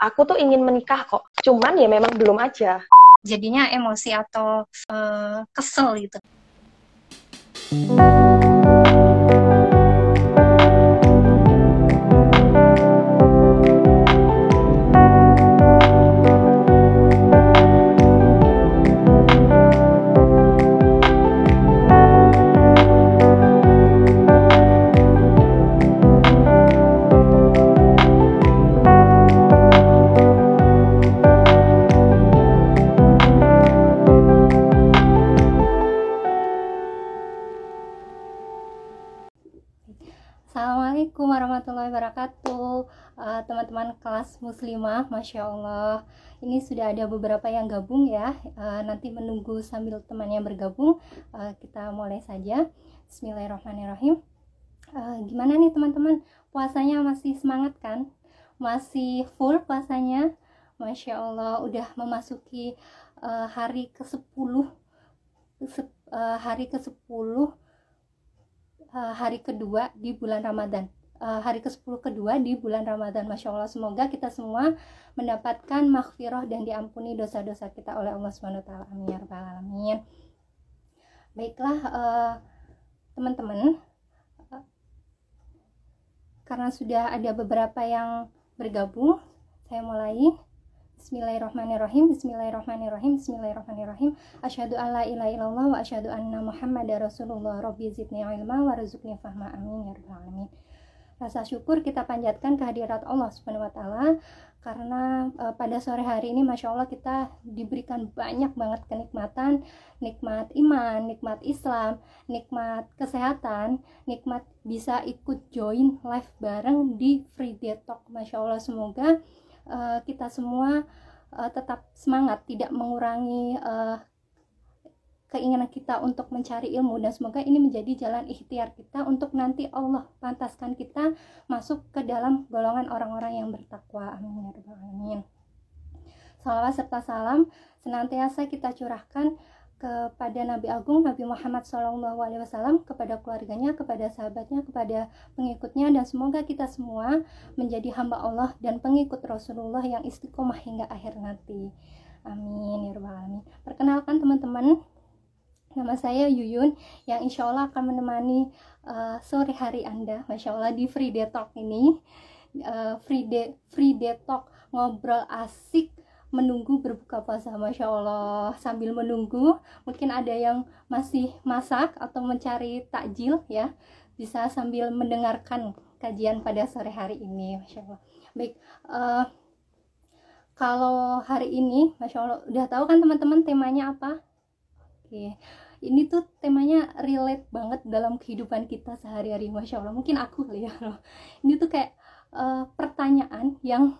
aku tuh ingin menikah kok. Cuman ya memang belum aja. Jadinya emosi atau uh, kesel gitu warahmatullahi wabarakatuh. Uh, Teman-teman kelas muslimah Masya Allah. Ini sudah ada beberapa yang gabung ya. Uh, Nanti menunggu sambil temannya bergabung uh, Kita mulai saja. Bismillahirrahmanirrahim. Uh, Gimana nih teman-teman? Puasanya masih semangat kan? Masih full puasanya? Masya Allah udah memasuki uh, hari ke-10 uh, Hari ke-10 uh, hari kedua di bulan Ramadan. Uh, hari ke-10 kedua di bulan Ramadan. Masya Allah, semoga kita semua mendapatkan maghfirah dan diampuni dosa-dosa kita oleh Allah taala. Amin ya rabbal alamin. Baiklah uh, teman-teman uh, karena sudah ada beberapa yang bergabung, saya mulai Bismillahirrahmanirrahim Bismillahirrahmanirrahim Bismillahirrahmanirrahim Asyhadu an la ilaha illallah wa asyhadu anna Muhammadar Rasulullah Rabbi zidni ilma wa fahma amin ya rabbal alamin. Rasa syukur kita panjatkan kehadirat Allah Subhanahu wa taala karena uh, pada sore hari ini Masya Allah kita diberikan banyak banget kenikmatan nikmat iman, nikmat Islam, nikmat kesehatan, nikmat bisa ikut join live bareng di Free Talk Masya Allah semoga uh, kita semua uh, tetap semangat tidak mengurangi uh, keinginan kita untuk mencari ilmu dan semoga ini menjadi jalan ikhtiar kita untuk nanti Allah pantaskan kita masuk ke dalam golongan orang-orang yang bertakwa amin ya rabbal alamin salawat serta salam senantiasa kita curahkan kepada Nabi Agung Nabi Muhammad SAW kepada keluarganya, kepada sahabatnya, kepada pengikutnya dan semoga kita semua menjadi hamba Allah dan pengikut Rasulullah yang istiqomah hingga akhir nanti. Amin ya rabbal alamin. Perkenalkan teman-teman, nama saya Yuyun yang insya Allah akan menemani uh, sore hari Anda, masya Allah di Free Day Talk ini. Uh, free Day Free Day Talk ngobrol asik menunggu berbuka puasa Masya Allah. Sambil menunggu mungkin ada yang masih masak atau mencari takjil ya. Bisa sambil mendengarkan kajian pada sore hari ini Masya Allah. Baik uh, kalau hari ini Masya Allah udah tahu kan teman-teman temanya apa? Oke ini tuh temanya relate banget dalam kehidupan kita sehari-hari Masya Allah. Mungkin aku kali ya. Ini tuh kayak uh, pertanyaan yang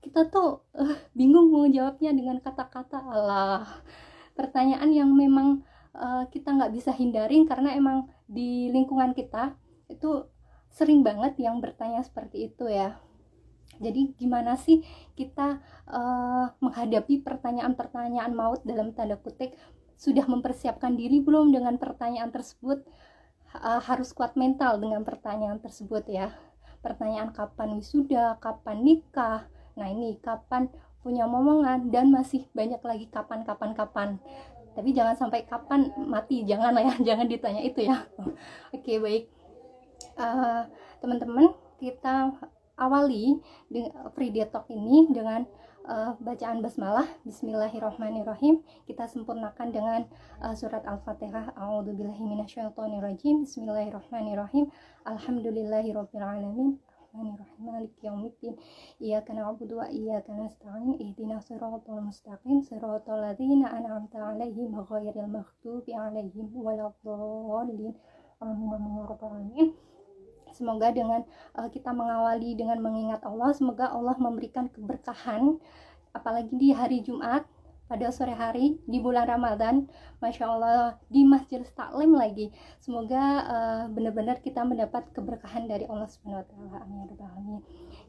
kita tuh uh, bingung mau jawabnya dengan kata-kata. Allah pertanyaan yang memang uh, kita nggak bisa hindarin karena emang di lingkungan kita itu sering banget yang bertanya seperti itu ya. Jadi gimana sih kita uh, menghadapi pertanyaan-pertanyaan maut dalam tanda kutip sudah mempersiapkan diri belum dengan pertanyaan tersebut? Uh, harus kuat mental dengan pertanyaan tersebut ya. Pertanyaan kapan wisuda kapan nikah? Nah ini kapan punya momongan dan masih banyak lagi kapan kapan kapan. Tapi jangan sampai kapan mati jangan ya jangan ditanya itu ya. Oke baik. Uh, teman-teman kita awali free talk ini dengan uh, bacaan basmalah Bismillahirrahmanirrahim. Kita sempurnakan dengan uh, surat Al-Fatihah. A'udzubillahi minasyaitonirrajim. Bismillahirrahmanirrahim. Alhamdulillahirabbil Bismillahirrahmanirrahim. Maliki yaumiddin. Iyyaka na'budu wa iyyaka nasta'in. Ihdinas siratal mustaqim. Siratal ladzina an'amta 'alaihim ghairil maghdubi 'alaihim waladdallin. Amin. alamin. Semoga dengan uh, kita mengawali dengan mengingat Allah, semoga Allah memberikan keberkahan apalagi di hari Jumat pada sore hari di bulan Ramadan. Masya Allah di Masjid Taklim lagi. Semoga uh, benar-benar kita mendapat keberkahan dari Allah Subhanahu Wa Taala. Amin ya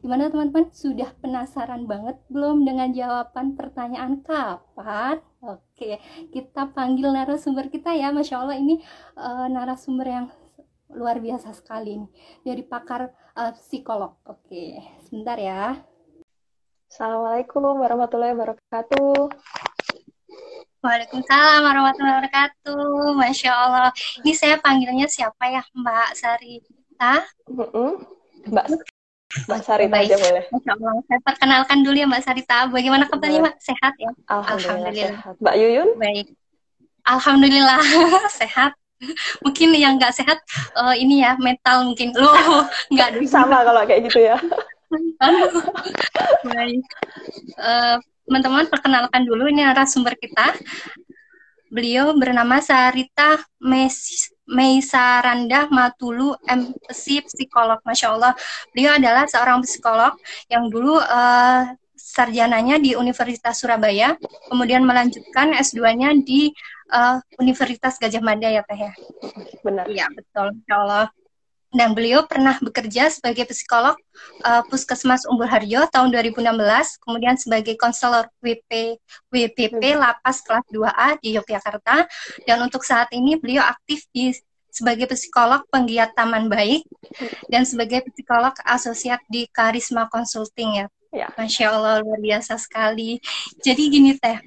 gimana teman-teman? Sudah penasaran banget belum dengan jawaban pertanyaan kapan? Oke kita panggil narasumber kita ya. Masya Allah ini uh, narasumber yang luar biasa sekali nih dari pakar uh, psikolog oke sebentar ya Assalamualaikum warahmatullahi wabarakatuh. Waalaikumsalam warahmatullahi wabarakatuh. Masya Allah. Ini saya panggilnya siapa ya, Mbak Sarita? Mm -mm. Mbak Mbak Sarita Baik. aja boleh. Masya Allah. Saya perkenalkan dulu ya Mbak Sarita. Bagaimana kabarnya Mbak? Sehat ya? Alhamdulillah. Alhamdulillah. Sehat. Mbak Yuyun? Baik. Alhamdulillah sehat. Mungkin yang nggak sehat uh, ini ya mental mungkin. Loh, nggak sama kalau kayak gitu ya. Baik. Uh, teman-teman perkenalkan dulu ini narasumber kita. Beliau bernama Sarita Mes Meisaranda Matulu MPC psikolog. Masya Allah, beliau adalah seorang psikolog yang dulu uh, sarjananya di Universitas Surabaya, kemudian melanjutkan S2-nya di uh, Universitas Gajah Mada ya Teh ya. Benar. Iya, betul. Insya Allah dan beliau pernah bekerja sebagai psikolog uh, Puskesmas Umbul Harjo tahun 2016, kemudian sebagai konselor WP WPP hmm. Lapas kelas 2A di Yogyakarta dan untuk saat ini beliau aktif di sebagai psikolog penggiat taman baik dan sebagai psikolog asosiat di Karisma Consulting ya. ya. Masya Allah luar biasa sekali. Jadi gini teh,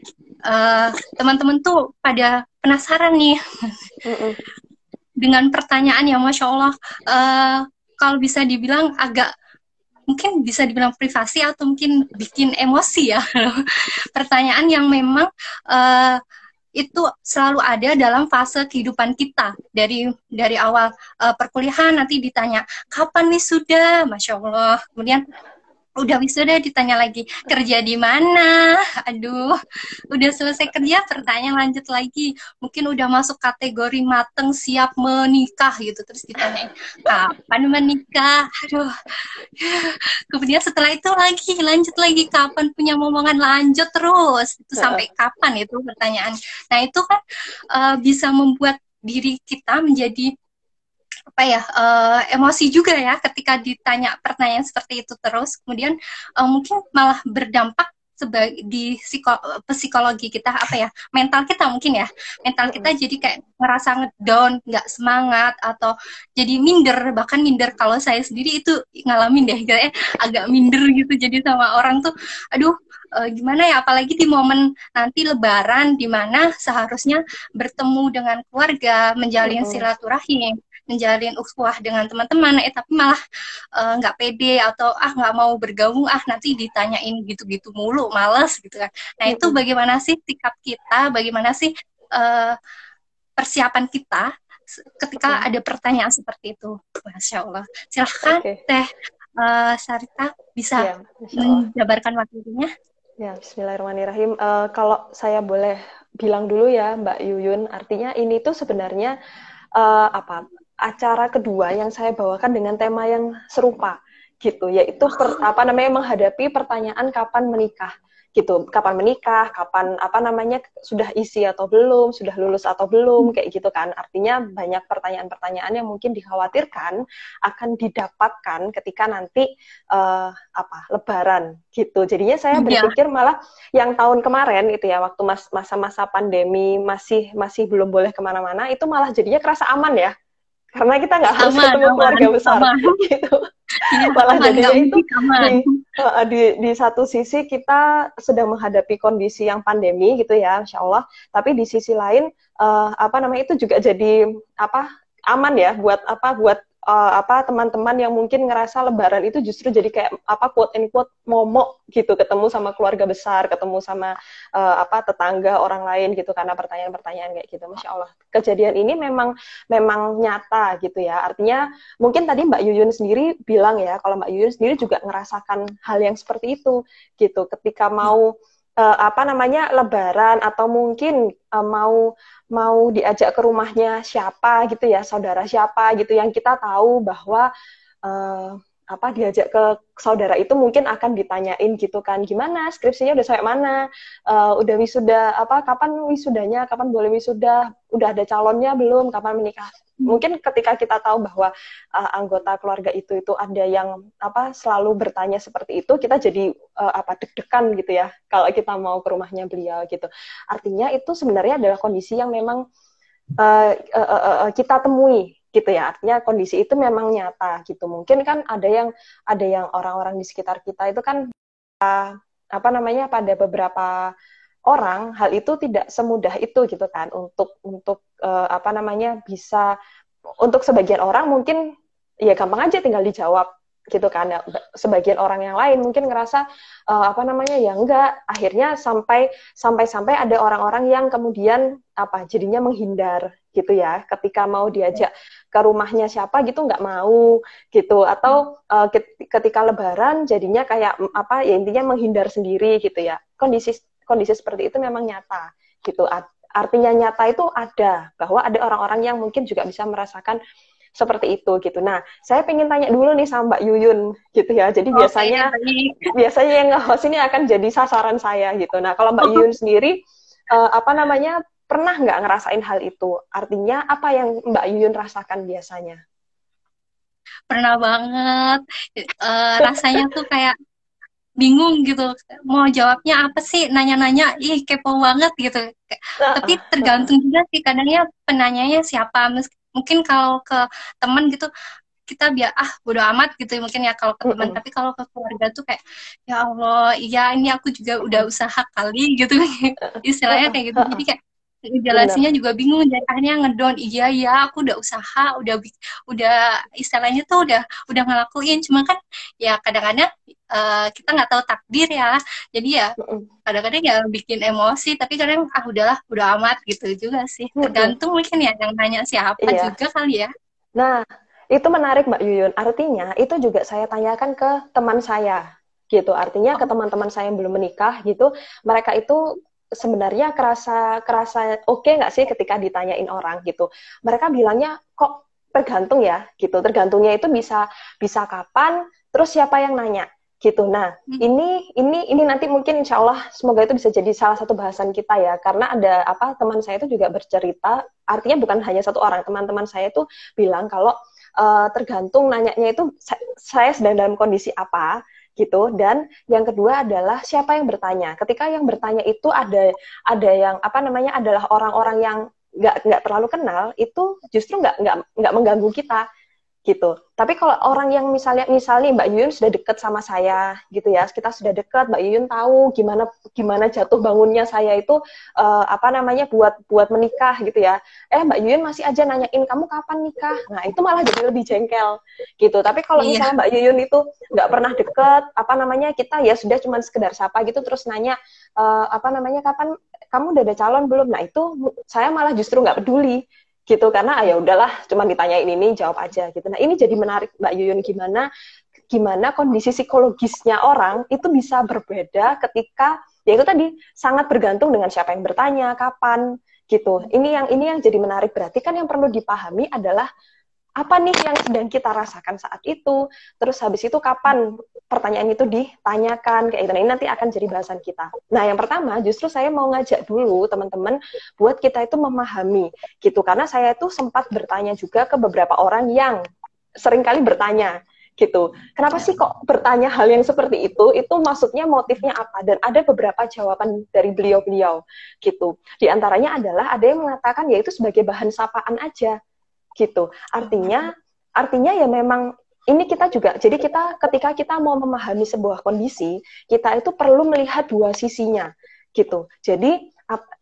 uh, teman-teman tuh pada penasaran nih. dengan pertanyaan yang masya Allah. Uh, kalau bisa dibilang agak mungkin bisa dibilang privasi atau mungkin bikin emosi ya. Pertanyaan yang memang uh, itu selalu ada dalam fase kehidupan kita. Dari dari awal uh, perkuliahan nanti ditanya kapan nih sudah? Masya Allah. Kemudian udah wisuda ditanya lagi kerja di mana? Aduh udah selesai kerja pertanyaan lanjut lagi mungkin udah masuk kategori mateng siap menikah gitu. Terus ditanya kapan menikah? Aduh. Kemudian setelah itu lagi lanjut lagi kapan punya momongan? Lanjut terus. Itu sampai kapan itu pertanyaan. Nah itu kan uh, bisa membuat diri kita menjadi apa ya uh, emosi juga ya ketika ditanya pertanyaan seperti itu terus. Kemudian uh, mungkin malah berdampak sebagai di psiko, psikologi kita apa ya mental kita mungkin ya. Mental kita jadi kayak ngerasa ngedown nggak semangat atau jadi minder. Bahkan minder kalau saya sendiri itu ngalamin deh kayak agak minder gitu. Jadi sama orang tuh aduh uh, gimana ya apalagi di momen nanti lebaran di mana seharusnya bertemu dengan keluarga menjalin silaturahim menjalin ukhuwah dengan teman-teman eh tapi malah eh, nggak uh, pede atau ah nggak mau bergabung ah nanti ditanyain gitu-gitu mulu males gitu kan. Nah itu bagaimana sih sikap kita bagaimana sih uh, persiapan kita ketika okay. ada pertanyaan seperti itu? Masya allah. Silahkan okay. teh uh, Sarita bisa ya, menjabarkan waktunya Ya, Bismillahirrahmanirrahim. Uh, kalau saya boleh bilang dulu ya, Mbak Yuyun, artinya ini tuh sebenarnya uh, apa acara kedua yang saya bawakan dengan tema yang serupa gitu. Yaitu per, apa namanya menghadapi pertanyaan kapan menikah gitu. Kapan menikah kapan apa namanya sudah isi atau belum sudah lulus atau belum kayak gitu kan. Artinya banyak pertanyaan-pertanyaan yang mungkin dikhawatirkan akan didapatkan ketika nanti uh, apa lebaran gitu. Jadinya saya iya. berpikir malah yang tahun kemarin itu ya waktu masa-masa pandemi masih masih belum boleh ke mana-mana itu malah jadinya kerasa aman ya karena kita nggak harus ketemu aman, keluarga besar. Aman. gitu. Ya, malah jadinya itu di, di di satu sisi kita sedang menghadapi kondisi yang pandemi gitu ya insya Allah. Tapi di sisi lain uh, apa namanya itu juga jadi apa aman ya buat apa buat uh, apa teman-teman yang mungkin ngerasa lebaran itu justru jadi kayak apa quote and quote momok gitu. Ketemu sama keluarga besar ketemu sama uh, apa tetangga orang lain gitu. Karena pertanyaan-pertanyaan kayak gitu. Masya Allah. Kejadian ini memang memang nyata gitu ya. Artinya mungkin tadi Mbak Yuyun sendiri bilang ya kalau Mbak Yuyun sendiri juga ngerasakan hal yang seperti itu gitu. Ketika mau uh, apa namanya lebaran atau mungkin uh, mau mau diajak ke rumahnya siapa gitu ya saudara siapa gitu yang kita tahu bahwa uh, apa diajak ke saudara itu mungkin akan ditanyain gitu kan gimana? Skripsinya udah sampai mana? Uh, udah wisuda apa kapan wisudanya? Kapan boleh wisuda? Udah ada calonnya belum? Kapan menikah? Mungkin ketika kita tahu bahwa uh, anggota keluarga itu itu ada yang apa selalu bertanya seperti itu kita jadi uh, apa deg-degan gitu ya kalau kita mau ke rumahnya beliau gitu. Artinya itu sebenarnya adalah kondisi yang memang uh, uh, uh, uh, kita temui gitu ya. Artinya kondisi itu memang nyata gitu. Mungkin kan ada yang ada yang orang-orang di sekitar kita itu kan uh, apa namanya pada beberapa orang hal itu tidak semudah itu gitu kan. Untuk untuk uh, apa namanya bisa untuk sebagian orang mungkin ya gampang aja tinggal dijawab gitu kan. Ya, sebagian orang yang lain mungkin ngerasa uh, apa namanya ya enggak. Akhirnya sampai sampai sampai ada orang-orang yang kemudian apa jadinya menghindar gitu ya. Ketika mau diajak ke rumahnya siapa gitu nggak mau gitu. Atau uh, ketika lebaran jadinya kayak apa ya intinya menghindar sendiri gitu ya. Kondisi kondisi seperti itu memang nyata gitu. Artinya nyata itu ada bahwa ada orang-orang yang mungkin juga bisa merasakan seperti itu gitu. Nah, saya pengen tanya dulu nih sama Mbak Yuyun gitu ya. Jadi okay, biasanya biasanya yang nge-host ini akan jadi sasaran saya gitu. Nah, kalau Mbak Yuyun sendiri uh, apa namanya pernah nggak ngerasain hal itu? Artinya apa yang Mbak Yuyun rasakan biasanya? Pernah banget. Uh, rasanya tuh kayak bingung gitu mau jawabnya apa sih nanya-nanya ih kepo banget gitu tapi tergantung juga sih kadangnya penanyanya siapa mungkin kalau ke teman gitu kita biar ah bodo amat gitu mungkin ya kalau ke teman tapi kalau ke keluarga tuh kayak ya Allah iya ini aku juga udah usaha kali gitu istilahnya kayak gitu. Jadi kayak jelasinnya juga bingung dan akhirnya ngedon iya iya aku udah usaha udah udah istilahnya tuh udah udah ngelakuin. Cuma kan ya kadang-kadang uh, kita nggak tahu takdir ya. Jadi ya kadang-kadang ya bikin emosi tapi kadang ah udahlah udah amat gitu juga sih. Tergantung mungkin ya yang nanya siapa iya. juga kali ya. Nah itu menarik Mbak Yuyun. Artinya itu juga saya tanyakan ke teman saya gitu. Artinya ke teman-teman saya yang belum menikah gitu. Mereka itu sebenarnya kerasa kerasa oke okay nggak sih ketika ditanyain orang gitu? Mereka bilangnya kok tergantung ya? gitu. Tergantungnya itu bisa bisa kapan terus siapa yang nanya gitu. Nah, hmm. ini ini ini nanti mungkin insya Allah semoga itu bisa jadi salah satu bahasan kita ya, karena ada apa teman saya itu juga bercerita, artinya bukan hanya satu orang, teman-teman saya itu bilang kalau uh, tergantung nanyanya itu saya sedang dalam kondisi apa gitu. Dan yang kedua adalah siapa yang bertanya. Ketika yang bertanya itu ada ada yang apa namanya adalah orang-orang yang nggak nggak terlalu kenal itu justru nggak nggak nggak mengganggu kita gitu. Tapi kalau orang yang misalnya misalnya Mbak Yuyun sudah dekat sama saya gitu ya, kita sudah dekat, Mbak Yuyun tahu gimana gimana jatuh bangunnya saya itu uh, apa namanya buat buat menikah gitu ya. Eh Mbak Yuyun masih aja nanyain kamu kapan nikah. Nah, itu malah jadi lebih jengkel gitu. Tapi kalau iya. misalnya Mbak Yuyun itu nggak pernah deket, apa namanya kita ya sudah cuma sekedar sapa gitu terus nanya uh, apa namanya kapan kamu udah ada calon belum? Nah, itu saya malah justru nggak peduli gitu karena ah, ya udahlah cuma ditanyain ini jawab aja gitu. Nah ini jadi menarik Mbak Yuyun gimana gimana kondisi psikologisnya orang itu bisa berbeda ketika ya itu tadi sangat bergantung dengan siapa yang bertanya kapan gitu. Ini yang ini yang jadi menarik. Berarti kan yang perlu dipahami adalah apa nih yang sedang kita rasakan saat itu? Terus habis itu kapan pertanyaan itu ditanyakan? Kayak gitu. Nah, ini nanti akan jadi bahasan kita. Nah yang pertama justru saya mau ngajak dulu teman-teman buat kita itu memahami gitu. Karena saya itu sempat bertanya juga ke beberapa orang yang sering kali bertanya gitu. Kenapa sih kok bertanya hal yang seperti itu? Itu maksudnya motifnya apa? Dan ada beberapa jawaban dari beliau-beliau gitu. Di antaranya adalah ada yang mengatakan yaitu sebagai bahan sapaan aja gitu. Artinya artinya ya memang ini kita juga jadi kita ketika kita mau memahami sebuah kondisi, kita itu perlu melihat dua sisinya gitu. Jadi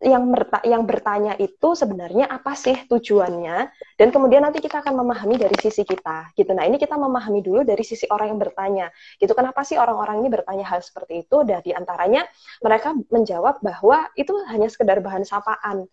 yang yang bertanya itu sebenarnya apa sih tujuannya dan kemudian nanti kita akan memahami dari sisi kita gitu nah ini kita memahami dulu dari sisi orang yang bertanya gitu kenapa sih orang-orang ini bertanya hal seperti itu dan di antaranya mereka menjawab bahwa itu hanya sekedar bahan sapaan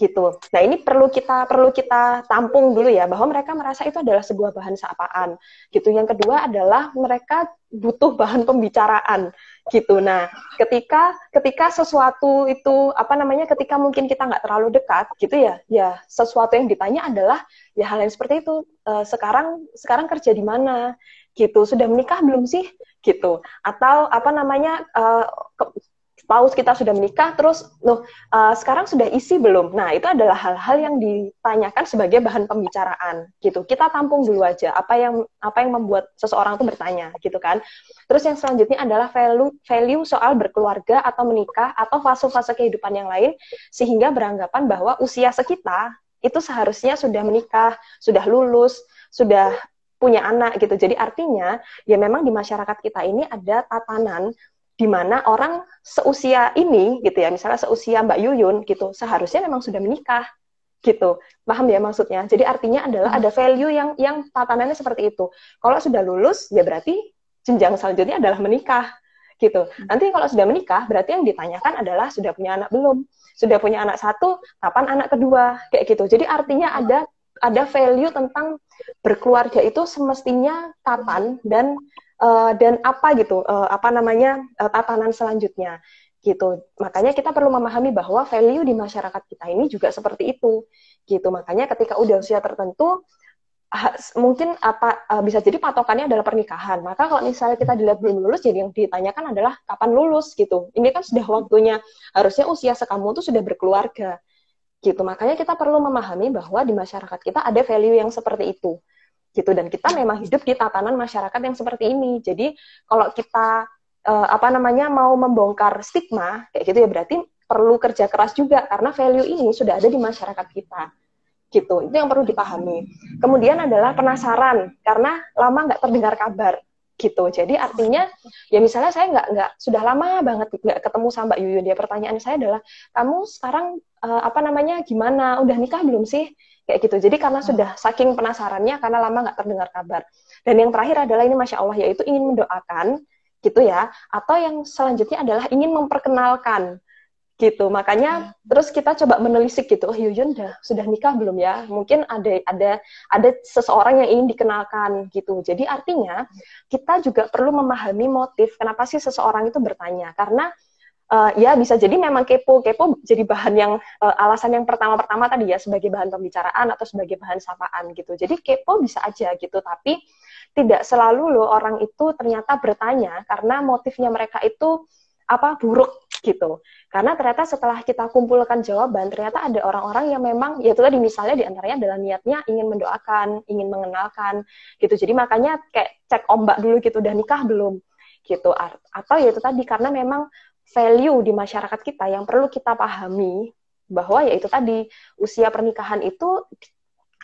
gitu. Nah ini perlu kita perlu kita tampung dulu ya bahwa mereka merasa itu adalah sebuah bahan sapaan gitu. Yang kedua adalah mereka butuh bahan pembicaraan gitu. Nah ketika ketika sesuatu itu apa namanya ketika mungkin kita nggak terlalu dekat gitu ya ya sesuatu yang ditanya adalah ya hal yang seperti itu e, sekarang sekarang kerja di mana gitu sudah menikah belum sih gitu atau apa namanya e, paus kita sudah menikah terus loh uh, sekarang sudah isi belum? Nah itu adalah hal-hal yang ditanyakan sebagai bahan pembicaraan gitu. Kita tampung dulu aja apa yang apa yang membuat seseorang itu bertanya gitu kan. Terus yang selanjutnya adalah value value soal berkeluarga atau menikah atau fase-fase kehidupan yang lain sehingga beranggapan bahwa usia sekitar itu seharusnya sudah menikah sudah lulus sudah punya anak gitu. Jadi artinya ya memang di masyarakat kita ini ada tatanan di mana orang seusia ini gitu ya, misalnya seusia Mbak Yuyun gitu, seharusnya memang sudah menikah gitu. Paham ya maksudnya? Jadi artinya adalah ada value yang yang tatanannya seperti itu. Kalau sudah lulus ya berarti jenjang selanjutnya adalah menikah gitu. Nanti kalau sudah menikah berarti yang ditanyakan adalah sudah punya anak belum? Sudah punya anak satu, kapan anak kedua? Kayak gitu. Jadi artinya ada ada value tentang berkeluarga itu semestinya kapan dan uh, dan apa gitu uh, apa namanya uh, tatanan selanjutnya gitu. Makanya kita perlu memahami bahwa value di masyarakat kita ini juga seperti itu gitu. Makanya ketika udah usia tertentu mungkin apa bisa jadi patokannya adalah pernikahan. Maka kalau misalnya kita dilihat belum lulus jadi yang ditanyakan adalah kapan lulus gitu. Ini kan sudah waktunya. Harusnya usia sekamu tuh sudah berkeluarga gitu. Makanya kita perlu memahami bahwa di masyarakat kita ada value yang seperti itu gitu. Dan kita memang hidup di tatanan masyarakat yang seperti ini. Jadi kalau kita uh, apa namanya mau membongkar stigma kayak gitu ya berarti perlu kerja keras juga karena value ini sudah ada di masyarakat kita gitu. Itu yang perlu dipahami. Kemudian adalah penasaran karena lama nggak terdengar kabar gitu. Jadi artinya ya misalnya saya nggak nggak sudah lama banget nggak ketemu sama Mbak Yuyun dia pertanyaan saya adalah kamu sekarang uh, apa namanya gimana? Udah nikah belum sih kayak gitu. Jadi karena sudah saking penasarannya karena lama nggak terdengar kabar. Dan yang terakhir adalah ini masya Allah yaitu ingin mendoakan gitu ya. Atau yang selanjutnya adalah ingin memperkenalkan gitu. Makanya hmm. terus kita coba menelisik gitu. Oh Yuyun udah sudah nikah belum ya? Mungkin ada ada ada seseorang yang ingin dikenalkan gitu. Jadi artinya kita juga perlu memahami motif kenapa sih seseorang itu bertanya. Karena uh, ya bisa jadi memang kepo. Kepo jadi bahan yang uh, alasan yang pertama-pertama tadi ya sebagai bahan pembicaraan atau sebagai bahan sapaan gitu. Jadi kepo bisa aja gitu tapi tidak selalu loh orang itu ternyata bertanya karena motifnya mereka itu apa buruk gitu. Karena ternyata setelah kita kumpulkan jawaban ternyata ada orang-orang yang memang ya itu tadi misalnya di antaranya adalah niatnya ingin mendoakan ingin mengenalkan gitu. Jadi makanya kayak cek ombak dulu gitu udah nikah belum gitu. Atau ya itu tadi karena memang value di masyarakat kita yang perlu kita pahami bahwa ya itu tadi usia pernikahan itu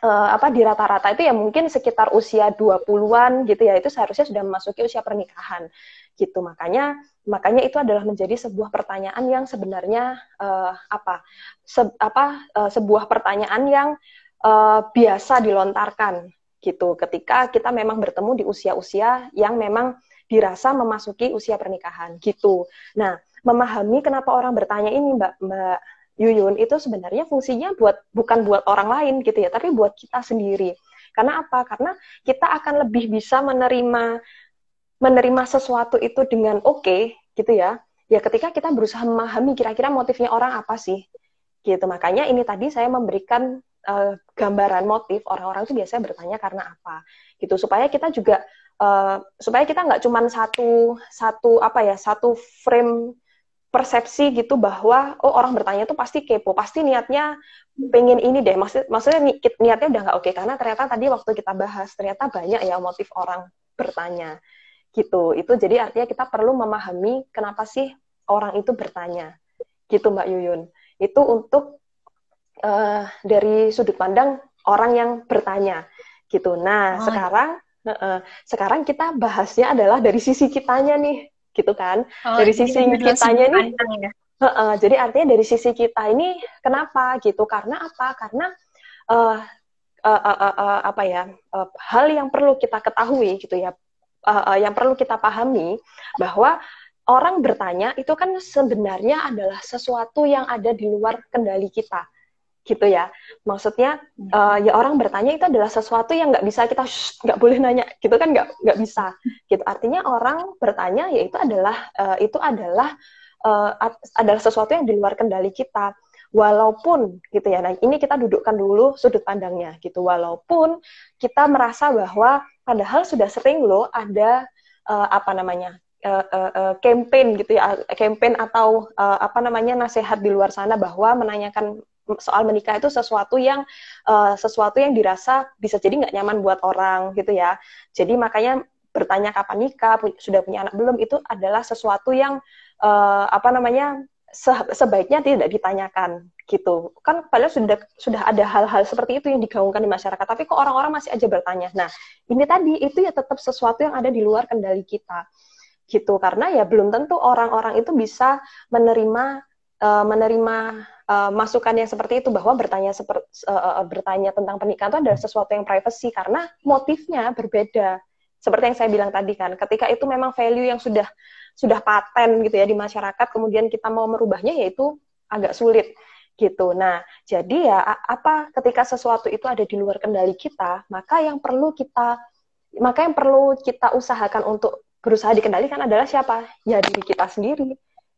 uh, apa di rata-rata itu ya mungkin sekitar usia 20-an gitu ya itu seharusnya sudah memasuki usia pernikahan gitu makanya makanya itu adalah menjadi sebuah pertanyaan yang sebenarnya uh, apa se apa uh, sebuah pertanyaan yang biasa dilontarkan gitu ketika kita memang bertemu di usia-usia yang memang dirasa memasuki usia pernikahan gitu. Nah, memahami kenapa orang bertanya ini Mbak Mbak Yuyun itu sebenarnya fungsinya buat bukan buat orang lain gitu ya, tapi buat kita sendiri. Karena apa? Karena kita akan lebih bisa menerima menerima sesuatu itu dengan oke okay, gitu ya. Ya ketika kita berusaha memahami kira-kira motifnya orang apa sih. Gitu. Makanya ini tadi saya memberikan uh, gambaran motif orang-orang itu biasanya bertanya karena apa. Gitu supaya kita juga uh, supaya kita nggak cuma satu satu apa ya, satu frame persepsi gitu bahwa oh orang bertanya tuh pasti kepo, pasti niatnya pengen ini deh. Maksud maksudnya ni niatnya udah nggak oke karena ternyata tadi waktu kita bahas ternyata banyak ya motif orang bertanya gitu. Itu jadi artinya kita perlu memahami kenapa sih orang itu bertanya. Gitu Mbak Yuyun. Itu untuk uh, dari sudut pandang orang yang bertanya gitu. Nah, oh. sekarang uh, sekarang kita bahasnya adalah dari sisi kitanya nih gitu kan. Oh, dari sisi kitanya nih ya? uh, uh, jadi artinya dari sisi kita ini kenapa gitu? Karena apa? Karena uh, uh, uh, uh, uh, apa ya uh, hal yang perlu kita ketahui gitu ya. Uh, uh, yang perlu kita pahami bahwa orang bertanya itu kan sebenarnya adalah sesuatu yang ada di luar kendali kita gitu ya. Maksudnya uh, ya orang bertanya itu adalah sesuatu yang nggak bisa kita nggak boleh nanya gitu kan nggak nggak bisa gitu. Artinya orang bertanya ya itu adalah uh, itu adalah uh, adalah sesuatu yang di luar kendali kita. Walaupun gitu ya nah ini kita dudukkan dulu sudut pandangnya gitu. Walaupun kita merasa bahwa padahal sudah sering loh ada uh, apa namanya uh, uh, uh, campaign gitu ya campaign atau uh, apa namanya nasihat di luar sana bahwa menanyakan soal menikah itu sesuatu yang uh, sesuatu yang dirasa bisa jadi nggak nyaman buat orang gitu ya. Jadi makanya bertanya kapan nikah, pu sudah punya anak belum itu adalah sesuatu yang uh, apa namanya se sebaiknya tidak ditanyakan gitu. Kan padahal sudah sudah ada hal-hal seperti itu yang digaungkan di masyarakat, tapi kok orang-orang masih aja bertanya. Nah, ini tadi itu ya tetap sesuatu yang ada di luar kendali kita gitu karena ya belum tentu orang-orang itu bisa menerima uh, menerima uh, masukan yang seperti itu bahwa bertanya seperti uh, uh, bertanya tentang pernikahan itu adalah sesuatu yang privacy karena motifnya berbeda seperti yang saya bilang tadi kan ketika itu memang value yang sudah sudah paten gitu ya di masyarakat kemudian kita mau merubahnya yaitu agak sulit gitu. Nah, jadi ya apa ketika sesuatu itu ada di luar kendali kita, maka yang perlu kita maka yang perlu kita usahakan untuk berusaha dikendalikan adalah siapa? Ya diri kita sendiri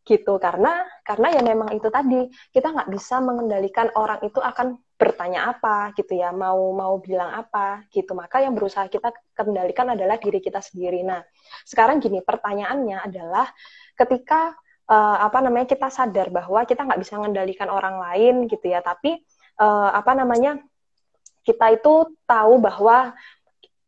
gitu. Karena karena ya memang itu tadi kita nggak bisa mengendalikan orang itu akan bertanya apa gitu ya mau mau bilang apa gitu. Maka yang berusaha kita kendalikan adalah diri kita sendiri. Nah sekarang gini pertanyaannya adalah ketika uh, apa namanya kita sadar bahwa kita nggak bisa mengendalikan orang lain gitu ya tapi uh, apa namanya kita itu tahu bahwa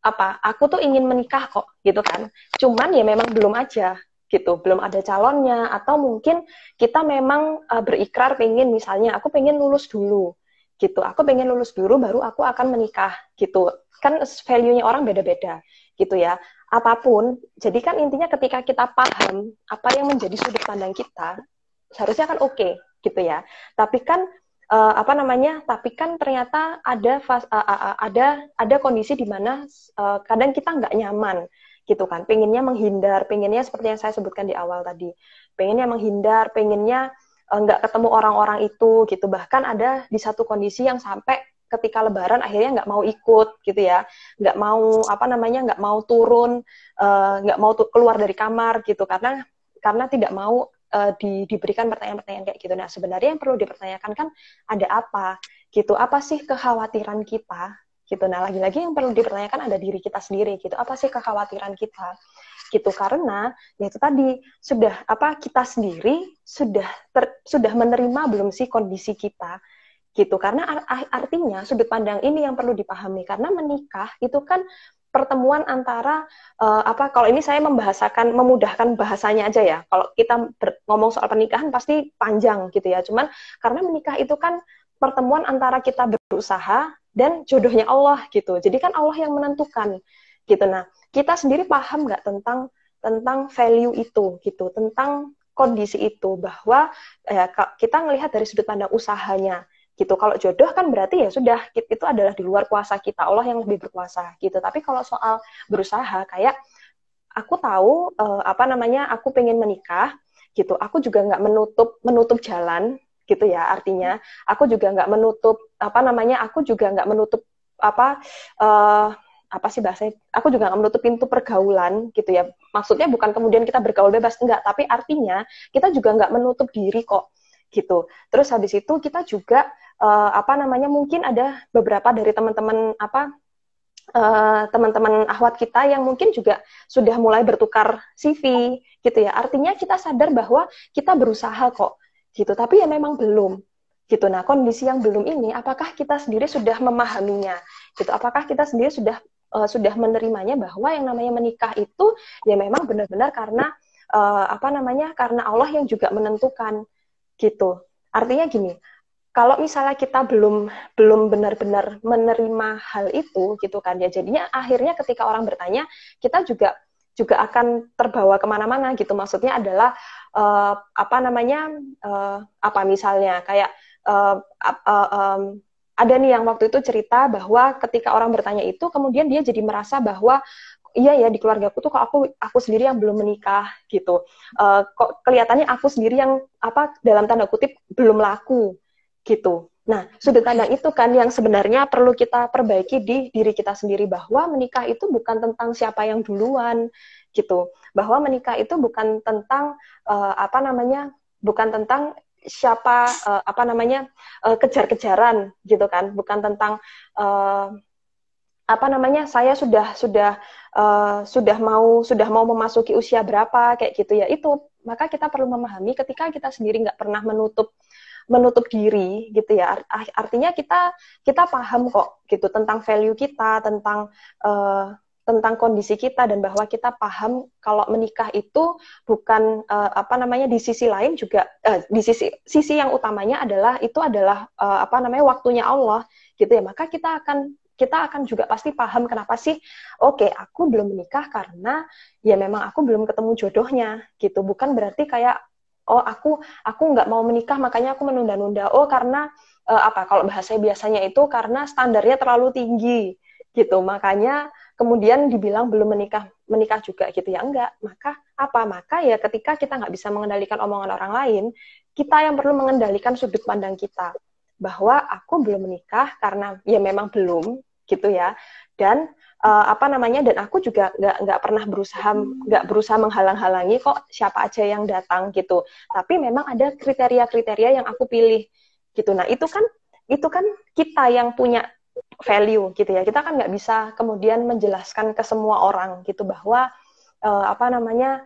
apa aku tuh ingin menikah kok gitu kan. Cuman ya memang belum aja gitu belum ada calonnya. Atau mungkin kita memang uh, berikrar pengen misalnya aku pengen lulus dulu gitu. Aku pengen lulus dulu baru aku akan menikah gitu. Kan value-nya orang beda-beda gitu ya. Apa pun jadi kan intinya ketika kita paham apa yang menjadi sudut pandang kita seharusnya kan oke okay, gitu ya. Tapi kan uh, apa namanya tapi kan ternyata ada fas, uh, uh, ada ada kondisi di mana uh, kadang kita nggak nyaman gitu kan. Pengennya menghindar pengennya seperti yang saya sebutkan di awal tadi. Pengennya menghindar pengennya nggak uh, ketemu orang-orang itu gitu. Bahkan ada di satu kondisi yang sampai ketika lebaran akhirnya nggak mau ikut gitu ya. Nggak mau apa namanya nggak mau turun nggak uh, mau keluar dari kamar gitu. Karena karena tidak mau uh, di, diberikan pertanyaan-pertanyaan kayak gitu. Nah, sebenarnya yang perlu dipertanyakan kan ada apa? Gitu. Apa sih kekhawatiran kita gitu. Nah, lagi-lagi yang perlu dipertanyakan ada diri kita sendiri gitu. Apa sih kekhawatiran kita? gitu karena ya itu tadi sudah apa kita sendiri sudah ter, sudah menerima belum sih kondisi kita gitu karena artinya sudut pandang ini yang perlu dipahami karena menikah itu kan pertemuan antara uh, apa kalau ini saya membahasakan memudahkan bahasanya aja ya. Kalau kita ngomong soal pernikahan pasti panjang gitu ya. Cuman karena menikah itu kan pertemuan antara kita berusaha dan jodohnya Allah gitu. Jadi kan Allah yang menentukan gitu. Nah, kita sendiri paham nggak tentang tentang value itu gitu, tentang kondisi itu bahwa ya, kita melihat dari sudut pandang usahanya gitu. Kalau jodoh kan berarti ya sudah itu adalah di luar kuasa kita, Allah yang lebih berkuasa gitu. Tapi kalau soal berusaha kayak aku tahu uh, apa namanya, aku pengen menikah gitu. Aku juga nggak menutup menutup jalan gitu ya artinya. Aku juga nggak menutup apa namanya, aku juga nggak menutup apa uh, apa sih bahasanya? Aku juga nggak menutup pintu pergaulan gitu ya. Maksudnya bukan kemudian kita bergaul bebas enggak, tapi artinya kita juga nggak menutup diri kok gitu. Terus habis itu kita juga uh, apa namanya mungkin ada beberapa dari teman-teman apa uh, teman-teman ahwat kita yang mungkin juga sudah mulai bertukar CV gitu ya. Artinya kita sadar bahwa kita berusaha kok gitu, tapi ya memang belum gitu. Nah, kondisi yang belum ini apakah kita sendiri sudah memahaminya gitu? Apakah kita sendiri sudah uh, sudah menerimanya bahwa yang namanya menikah itu ya memang benar-benar karena uh, apa namanya? karena Allah yang juga menentukan gitu. Artinya gini, kalau misalnya kita belum belum benar-benar menerima hal itu gitu kan ya jadinya akhirnya ketika orang bertanya kita juga juga akan terbawa ke mana-mana gitu maksudnya adalah uh, apa namanya uh, apa misalnya kayak uh, uh, um, ada nih yang waktu itu cerita bahwa ketika orang bertanya itu kemudian dia jadi merasa bahwa iya ya di keluarga aku tuh kok aku aku sendiri yang belum menikah gitu uh, kok kelihatannya aku sendiri yang apa dalam tanda kutip belum laku gitu. Nah, sudut pandang itu kan yang sebenarnya perlu kita perbaiki di diri kita sendiri bahwa menikah itu bukan tentang siapa yang duluan gitu. Bahwa menikah itu bukan tentang uh, apa namanya? bukan tentang siapa uh, apa namanya? Uh, kejar-kejaran gitu kan, bukan tentang uh, apa namanya? saya sudah sudah uh, sudah mau sudah mau memasuki usia berapa kayak gitu ya. Itu maka kita perlu memahami ketika kita sendiri nggak pernah menutup menutup diri gitu ya. Artinya kita kita paham kok gitu tentang value kita tentang uh, tentang kondisi kita dan bahwa kita paham kalau menikah itu bukan uh, apa namanya di sisi lain juga uh, di sisi sisi yang utamanya adalah itu adalah uh, apa namanya waktunya Allah gitu ya. Maka kita akan kita akan juga pasti paham kenapa sih oke okay, aku belum menikah karena ya memang aku belum ketemu jodohnya gitu. Bukan berarti kayak oh aku aku nggak mau menikah makanya aku menunda-nunda. Oh karena uh, apa kalau bahasa biasanya itu karena standarnya terlalu tinggi gitu. Makanya kemudian dibilang belum menikah menikah juga gitu. Ya enggak maka apa? Maka ya ketika kita nggak bisa mengendalikan omongan orang lain kita yang perlu mengendalikan sudut pandang kita. Bahwa aku belum menikah karena ya memang belum gitu ya dan uh, apa namanya dan aku juga nggak nggak pernah berusaha nggak berusaha menghalang-halangi kok siapa aja yang datang gitu. Tapi memang ada kriteria-kriteria yang aku pilih gitu. Nah itu kan itu kan kita yang punya value gitu ya. Kita kan nggak bisa kemudian menjelaskan ke semua orang gitu bahwa uh, apa namanya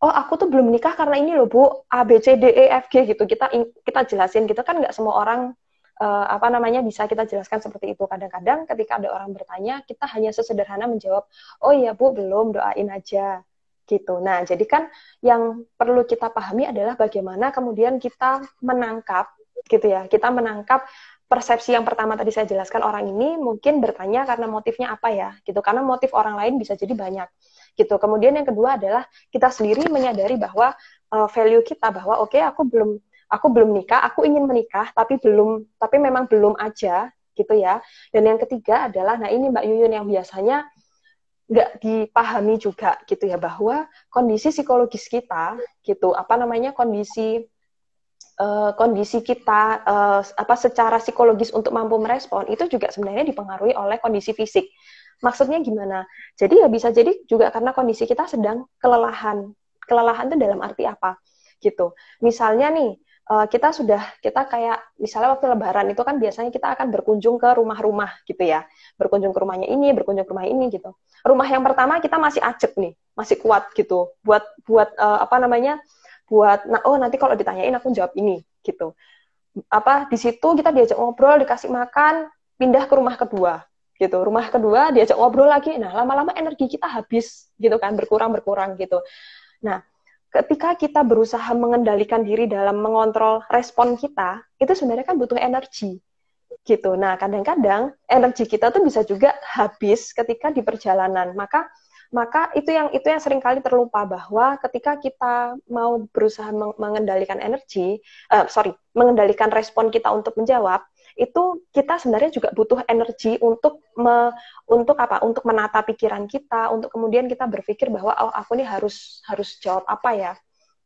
oh aku tuh belum menikah karena ini loh bu A B C D E F G gitu. Kita kita jelasin gitu. Kan nggak semua orang uh, apa namanya bisa kita jelaskan seperti itu. Kadang-kadang ketika ada orang bertanya, kita hanya sesederhana menjawab, "Oh iya, Bu, belum, doain aja." gitu. Nah, jadi kan yang perlu kita pahami adalah bagaimana kemudian kita menangkap gitu ya. Kita menangkap persepsi yang pertama tadi saya jelaskan orang ini mungkin bertanya karena motifnya apa ya gitu. Karena motif orang lain bisa jadi banyak gitu. Kemudian yang kedua adalah kita sendiri menyadari bahwa uh, value kita bahwa oke okay, aku belum aku belum nikah, aku ingin menikah, tapi belum, tapi memang belum aja, gitu ya. Dan yang ketiga adalah, nah ini Mbak Yuyun yang biasanya nggak dipahami juga, gitu ya, bahwa kondisi psikologis kita, gitu, apa namanya kondisi uh, kondisi kita uh, apa secara psikologis untuk mampu merespon itu juga sebenarnya dipengaruhi oleh kondisi fisik. Maksudnya gimana? Jadi ya bisa jadi juga karena kondisi kita sedang kelelahan. Kelelahan itu dalam arti apa? Gitu. Misalnya nih, uh, kita sudah kita kayak misalnya waktu lebaran itu kan biasanya kita akan berkunjung ke rumah-rumah gitu ya. Berkunjung ke rumahnya ini berkunjung ke rumah ini gitu. Rumah yang pertama kita masih acep nih masih kuat gitu. Buat buat uh, apa namanya buat nah oh nanti kalau ditanyain aku jawab ini gitu. Apa di situ kita diajak ngobrol dikasih makan pindah ke rumah kedua gitu. Rumah kedua diajak ngobrol lagi. Nah lama-lama energi kita habis gitu kan berkurang berkurang gitu. Nah ketika kita berusaha mengendalikan diri dalam mengontrol respon kita, itu sebenarnya kan butuh energi. Gitu. Nah, kadang-kadang energi kita tuh bisa juga habis ketika di perjalanan. Maka maka itu yang itu yang sering kali terlupa bahwa ketika kita mau berusaha mengendalikan energi, uh, sorry, mengendalikan respon kita untuk menjawab, itu kita sebenarnya juga butuh energi untuk me, untuk apa? Untuk menata pikiran kita, untuk kemudian kita berpikir bahwa oh aku ini harus harus jawab apa ya,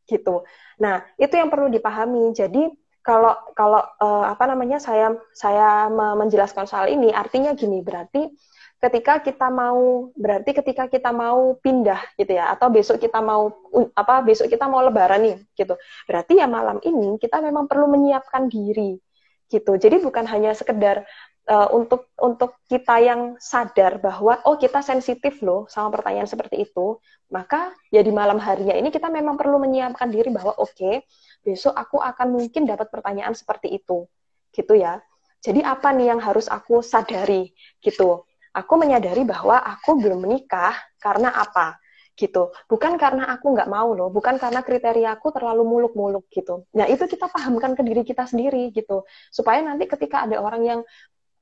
gitu. Nah itu yang perlu dipahami. Jadi kalau kalau uh, apa namanya saya saya menjelaskan soal ini artinya gini berarti ketika kita mau berarti ketika kita mau pindah gitu ya atau besok kita mau apa besok kita mau lebaran nih gitu berarti ya malam ini kita memang perlu menyiapkan diri gitu. Jadi bukan hanya sekedar uh, untuk untuk kita yang sadar bahwa oh kita sensitif loh sama pertanyaan seperti itu, maka ya di malam harinya ini kita memang perlu menyiapkan diri bahwa oke, okay, besok aku akan mungkin dapat pertanyaan seperti itu. Gitu ya. Jadi apa nih yang harus aku sadari gitu. Aku menyadari bahwa aku belum menikah karena apa? Gitu. Bukan karena aku nggak mau loh, bukan karena kriteria aku terlalu muluk-muluk gitu. Nah itu kita pahamkan ke diri kita sendiri gitu, supaya nanti ketika ada orang yang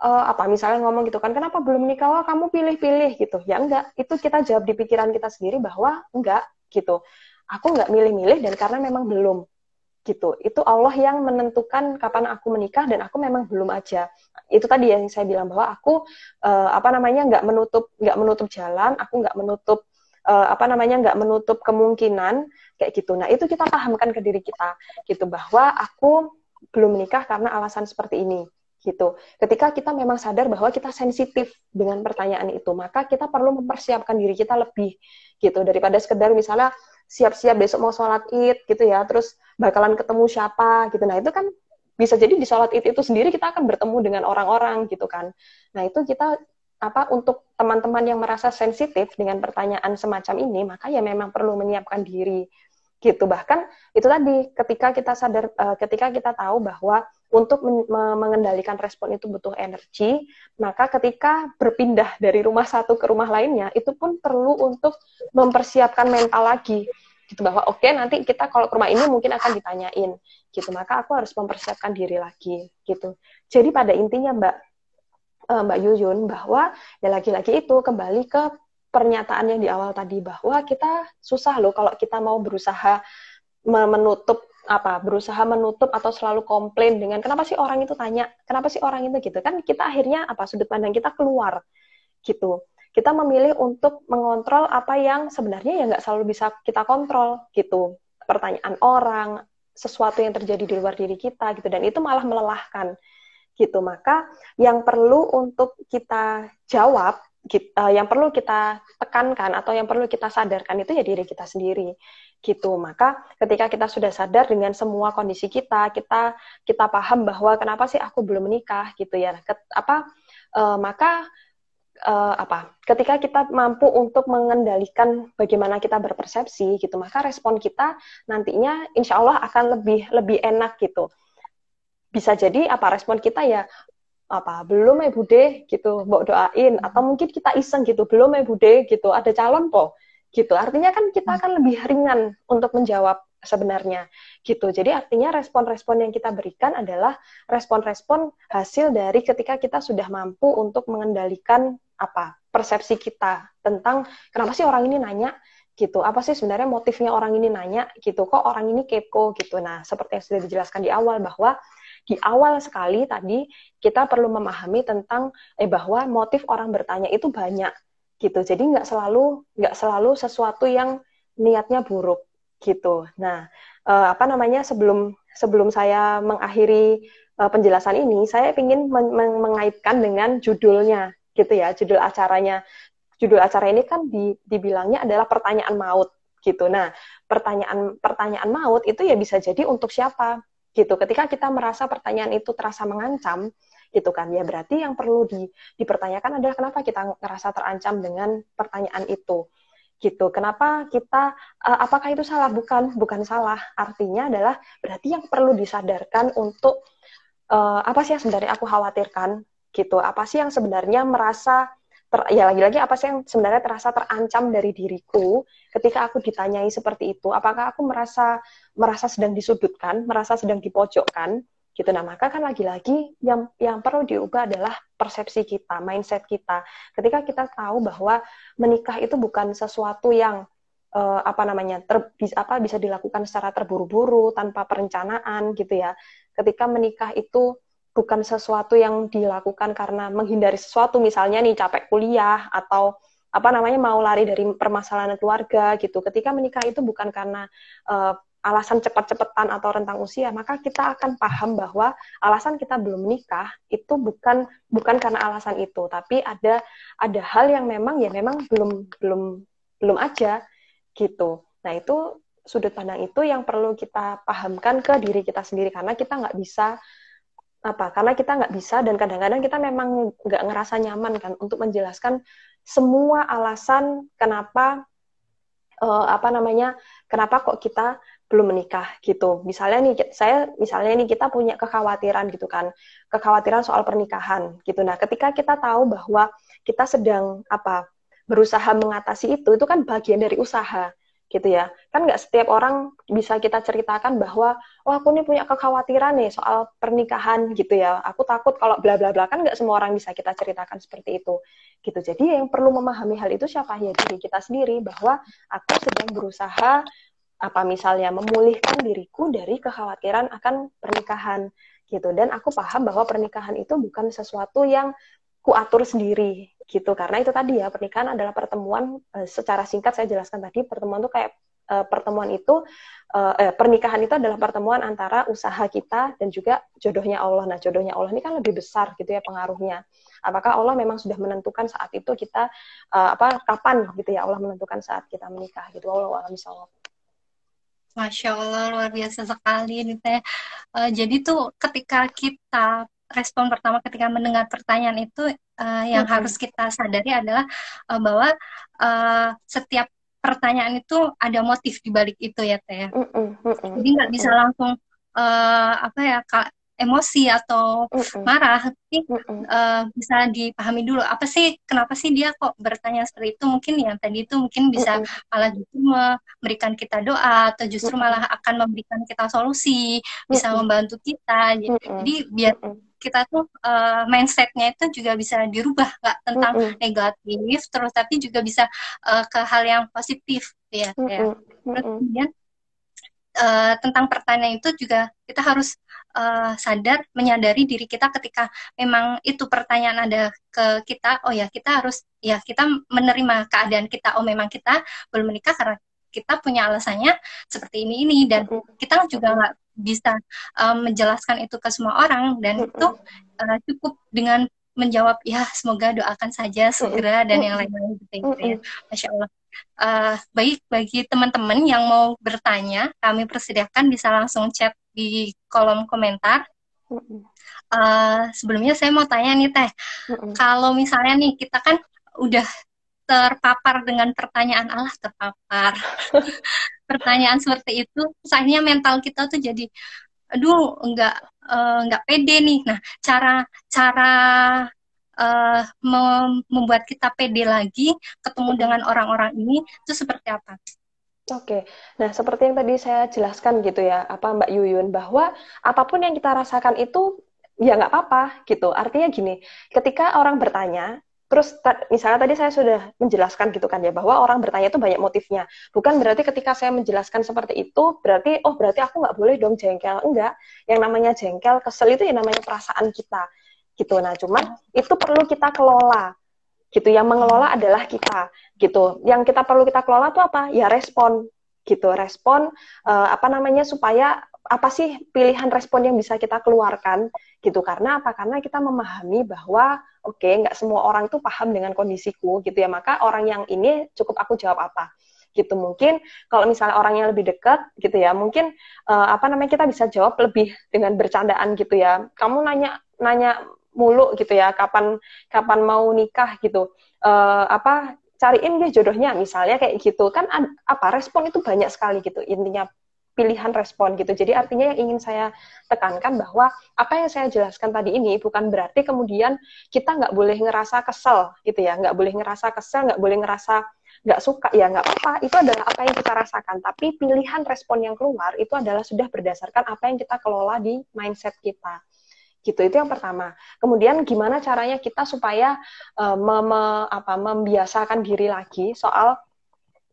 uh, apa misalnya ngomong gitu kan, kenapa belum nikah? Wah kamu pilih-pilih gitu. Ya enggak, itu kita jawab di pikiran kita sendiri bahwa enggak gitu. Aku nggak milih-milih dan karena memang belum gitu. Itu Allah yang menentukan kapan aku menikah dan aku memang belum aja. Itu tadi yang saya bilang bahwa aku uh, apa namanya nggak menutup nggak menutup jalan, aku nggak menutup uh, apa namanya nggak menutup kemungkinan kayak gitu. Nah itu kita pahamkan ke diri kita gitu bahwa aku belum menikah karena alasan seperti ini gitu. Ketika kita memang sadar bahwa kita sensitif dengan pertanyaan itu, maka kita perlu mempersiapkan diri kita lebih gitu daripada sekedar misalnya siap-siap besok mau sholat id gitu ya, terus bakalan ketemu siapa gitu. Nah itu kan bisa jadi di sholat id itu sendiri kita akan bertemu dengan orang-orang gitu kan. Nah itu kita apa untuk teman-teman yang merasa sensitif dengan pertanyaan semacam ini, maka ya memang perlu menyiapkan diri gitu. Bahkan itu tadi ketika kita sadar uh, ketika kita tahu bahwa untuk men mengendalikan respon itu butuh energi, maka ketika berpindah dari rumah satu ke rumah lainnya itu pun perlu untuk mempersiapkan mental lagi gitu. Bahwa oke okay, nanti kita kalau ke rumah ini mungkin akan ditanyain gitu. Maka aku harus mempersiapkan diri lagi gitu. Jadi pada intinya mbak uh, Mbak Yuyun bahwa ya lagi-lagi itu kembali ke pernyataan yang di awal tadi bahwa kita susah loh kalau kita mau berusaha menutup apa berusaha menutup atau selalu komplain dengan kenapa sih orang itu tanya? Kenapa sih orang itu gitu? Kan kita akhirnya apa sudut pandang kita keluar gitu. Kita memilih untuk mengontrol apa yang sebenarnya ya nggak selalu bisa kita kontrol gitu. Pertanyaan orang sesuatu yang terjadi di luar diri kita gitu dan itu malah melelahkan gitu maka yang perlu untuk kita jawab kita, yang perlu kita tekankan atau yang perlu kita sadarkan itu ya diri kita sendiri gitu. Maka ketika kita sudah sadar dengan semua kondisi kita, kita kita paham bahwa kenapa sih aku belum menikah gitu ya. Ket, apa uh, maka uh, apa? Ketika kita mampu untuk mengendalikan bagaimana kita berpersepsi gitu, maka respon kita nantinya insya Allah akan lebih lebih enak gitu. Bisa jadi apa respon kita ya apa belum ya bude gitu mau doain atau mungkin kita iseng gitu belum ya bude gitu ada calon po gitu. Artinya kan kita hmm. akan lebih ringan untuk menjawab sebenarnya gitu. Jadi artinya respon-respon yang kita berikan adalah respon-respon hasil dari ketika kita sudah mampu untuk mengendalikan apa persepsi kita tentang kenapa sih orang ini nanya gitu. Apa sih sebenarnya motifnya orang ini nanya gitu. Kok orang ini kepo gitu. Nah, seperti yang sudah dijelaskan di awal bahwa di awal sekali tadi kita perlu memahami tentang eh bahwa motif orang bertanya itu banyak gitu. Jadi nggak selalu nggak selalu sesuatu yang niatnya buruk gitu. Nah, uh, apa namanya sebelum sebelum saya mengakhiri uh, penjelasan ini, saya ingin men men mengaitkan dengan judulnya gitu ya, judul acaranya. Judul acara ini kan di, dibilangnya adalah pertanyaan maut gitu. Nah, pertanyaan pertanyaan maut itu ya bisa jadi untuk siapa gitu. Ketika kita merasa pertanyaan itu terasa mengancam, gitu kan ya berarti yang perlu di, dipertanyakan adalah kenapa kita ngerasa terancam dengan pertanyaan itu. Gitu. Kenapa kita uh, apakah itu salah? Bukan. Bukan salah. Artinya adalah berarti yang perlu disadarkan untuk uh, apa sih yang sebenarnya aku khawatirkan? Gitu. Apa sih yang sebenarnya merasa ter, ya lagi-lagi apa sih yang sebenarnya terasa terancam dari diriku ketika aku ditanyai seperti itu? Apakah aku merasa merasa sedang disudutkan merasa sedang dipojokkan? Gitu. Nah maka kan lagi-lagi yang yang perlu diubah adalah persepsi kita mindset kita. Ketika kita tahu bahwa menikah itu bukan sesuatu yang uh, apa namanya ter, apa bisa dilakukan secara terburu-buru tanpa perencanaan gitu ya. Ketika menikah itu bukan sesuatu yang dilakukan karena menghindari sesuatu misalnya nih capek kuliah atau apa namanya mau lari dari permasalahan keluarga gitu ketika menikah itu bukan karena uh, alasan cepat-cepatan atau rentang usia, maka kita akan paham bahwa alasan kita belum menikah itu bukan bukan karena alasan itu, tapi ada ada hal yang memang ya memang belum belum belum aja gitu. Nah itu sudut pandang itu yang perlu kita pahamkan ke diri kita sendiri karena kita nggak bisa apa karena kita nggak bisa dan kadang-kadang kita memang nggak ngerasa nyaman kan untuk menjelaskan semua alasan kenapa uh, apa namanya kenapa kok kita belum menikah gitu. Misalnya nih saya misalnya ini kita punya kekhawatiran gitu kan. Kekhawatiran soal pernikahan gitu. Nah, ketika kita tahu bahwa kita sedang apa berusaha mengatasi itu itu kan bagian dari usaha gitu ya. Kan nggak setiap orang bisa kita ceritakan bahwa oh aku nih punya kekhawatiran nih soal pernikahan gitu ya. Aku takut kalau bla bla bla kan nggak semua orang bisa kita ceritakan seperti itu. Gitu. Jadi yang perlu memahami hal itu siapa ya diri kita sendiri bahwa aku sedang berusaha apa misalnya memulihkan diriku dari kekhawatiran akan pernikahan gitu dan aku paham bahwa pernikahan itu bukan sesuatu yang kuatur sendiri gitu. Karena itu tadi ya pernikahan adalah pertemuan e, secara singkat saya jelaskan tadi pertemuan itu kayak e, pertemuan itu e, eh, pernikahan itu adalah pertemuan antara usaha kita dan juga jodohnya Allah. Nah jodohnya Allah ini kan lebih besar gitu ya pengaruhnya. Apakah Allah memang sudah menentukan saat itu kita e, apa kapan gitu ya Allah menentukan saat kita menikah gitu? Allah alam Masya Allah luar biasa sekali nih teh. Uh, jadi tuh ketika kita respon pertama ketika mendengar pertanyaan itu uh, yang -hmm. harus kita sadari adalah uh, bahwa uh, setiap pertanyaan itu ada motif di balik itu ya teh. Mm -hmm. Jadi nggak bisa langsung uh, apa ya kak emosi atau mm marah, tapi mm uh, bisa dipahami dulu apa sih kenapa sih dia kok bertanya seperti itu? Mungkin yang tadi itu mungkin bisa mm malah justru memberikan kita doa atau justru mm malah akan memberikan kita solusi, bisa mm membantu kita. Jadi, mm jadi biar kita tuh uh, mindsetnya itu juga bisa dirubah nggak tentang mm -hmm. negatif terus tapi juga bisa uh, ke hal yang positif ya, mm -hmm. ya. terus kemudian uh, tentang pertanyaan itu juga kita harus uh, sadar menyadari diri kita ketika memang itu pertanyaan ada ke kita oh ya kita harus ya kita menerima keadaan kita oh memang kita belum menikah karena kita punya alasannya seperti ini ini dan kita juga nggak bisa um, menjelaskan itu ke semua orang dan itu uh, cukup dengan menjawab ya semoga doakan saja segera dan yang lain-lain gitu ya masya Allah. Uh, baik bagi teman-teman yang mau bertanya kami persediakan bisa langsung chat di kolom komentar. Uh, sebelumnya saya mau tanya nih teh. Kalau misalnya nih kita kan udah terpapar dengan pertanyaan Allah terpapar. Pertanyaan seperti itu akhirnya mental kita tuh jadi aduh enggak uh, enggak pede nih. Nah cara cara uh, mem membuat kita pede lagi ketemu dengan orang-orang ini itu seperti apa? Oke, nah seperti yang tadi saya jelaskan gitu ya, apa Mbak Yuyun, bahwa apa pun yang kita rasakan itu ya nggak apa-apa gitu. Artinya gini, ketika orang bertanya, Terus misalnya tadi saya sudah menjelaskan gitu kan ya bahwa orang bertanya itu banyak motifnya. Bukan berarti ketika saya menjelaskan seperti itu berarti oh berarti aku nggak boleh dong jengkel. Enggak. Yang namanya jengkel, kesel itu yang namanya perasaan kita. Gitu. Nah, cuman itu perlu kita kelola. Gitu. Yang mengelola adalah kita. Gitu. Yang kita perlu kita kelola itu apa? Ya respon gitu respon uh, apa namanya supaya apa sih pilihan respon yang bisa kita keluarkan gitu karena apa karena kita memahami bahwa oke okay, nggak semua orang tuh paham dengan kondisiku gitu ya. Maka orang yang ini cukup aku jawab apa gitu. Mungkin kalau misalnya orang yang lebih dekat gitu ya mungkin uh, apa namanya kita bisa jawab lebih dengan bercandaan gitu ya. Kamu nanya nanya mulu gitu ya kapan kapan mau nikah gitu. Uh, apa cariin deh jodohnya misalnya kayak gitu. Kan apa respon itu banyak sekali gitu. Intinya pilihan respon gitu. Jadi artinya yang ingin saya tekankan bahwa apa yang saya jelaskan tadi ini bukan berarti kemudian kita nggak boleh ngerasa kesel gitu ya. Nggak boleh ngerasa kesel nggak boleh ngerasa nggak suka ya nggak apa-apa. Itu adalah apa yang kita rasakan. Tapi pilihan respon yang keluar itu adalah sudah berdasarkan apa yang kita kelola di mindset kita. Gitu itu yang pertama. Kemudian gimana caranya kita supaya uh, mem apa membiasakan diri lagi soal